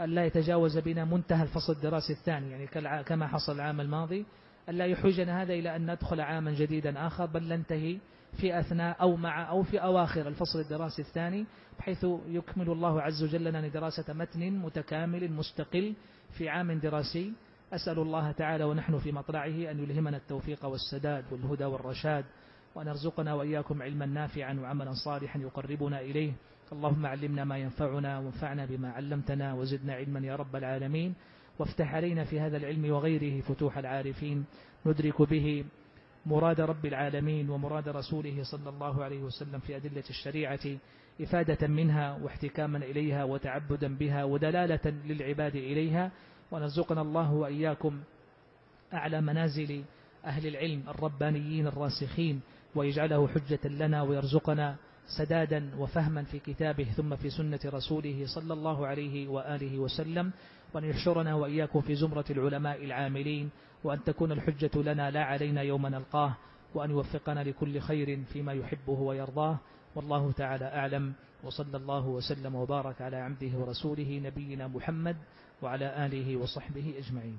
أن لا يتجاوز بنا منتهى الفصل الدراسي الثاني يعني كما حصل العام الماضي. أن لا يحوجنا هذا إلى أن ندخل عاما جديدا آخر بل ننتهي في أثناء أو مع أو في أواخر الفصل الدراسي الثاني بحيث يكمل الله عز وجل لنا دراسة متن متكامل مستقل في عام دراسي. أسأل الله تعالى ونحن في مطلعه أن يلهمنا التوفيق والسداد والهدى والرشاد وأن يرزقنا وإياكم علما نافعا وعملا صالحا يقربنا إليه. اللهم علمنا ما ينفعنا وانفعنا بما علمتنا وزدنا علما يا رب العالمين. وافتح علينا في هذا العلم وغيره فتوح العارفين. ندرك به مراد رب العالمين ومراد رسوله صلى الله عليه وسلم في أدلة الشريعة إفادة منها واحتكاما إليها وتعبدا بها ودلالة للعباد إليها. ونرزقنا الله وإياكم أعلى منازل أهل العلم الربانيين الراسخين ويجعله حجة لنا ويرزقنا سدادا وفهما في كتابه ثم في سنة رسوله صلى الله عليه وآله وسلم. وأن يحشرنا وإياكم في زمرة العلماء العاملين وأن تكون الحجة لنا لا علينا يوم نلقاه وأن يوفقنا لكل خير فيما يحبه ويرضاه. والله تعالى أعلم وصلى الله وسلم وبارك على عبده ورسوله نبينا محمد وعلى آله وصحبه أجمعين.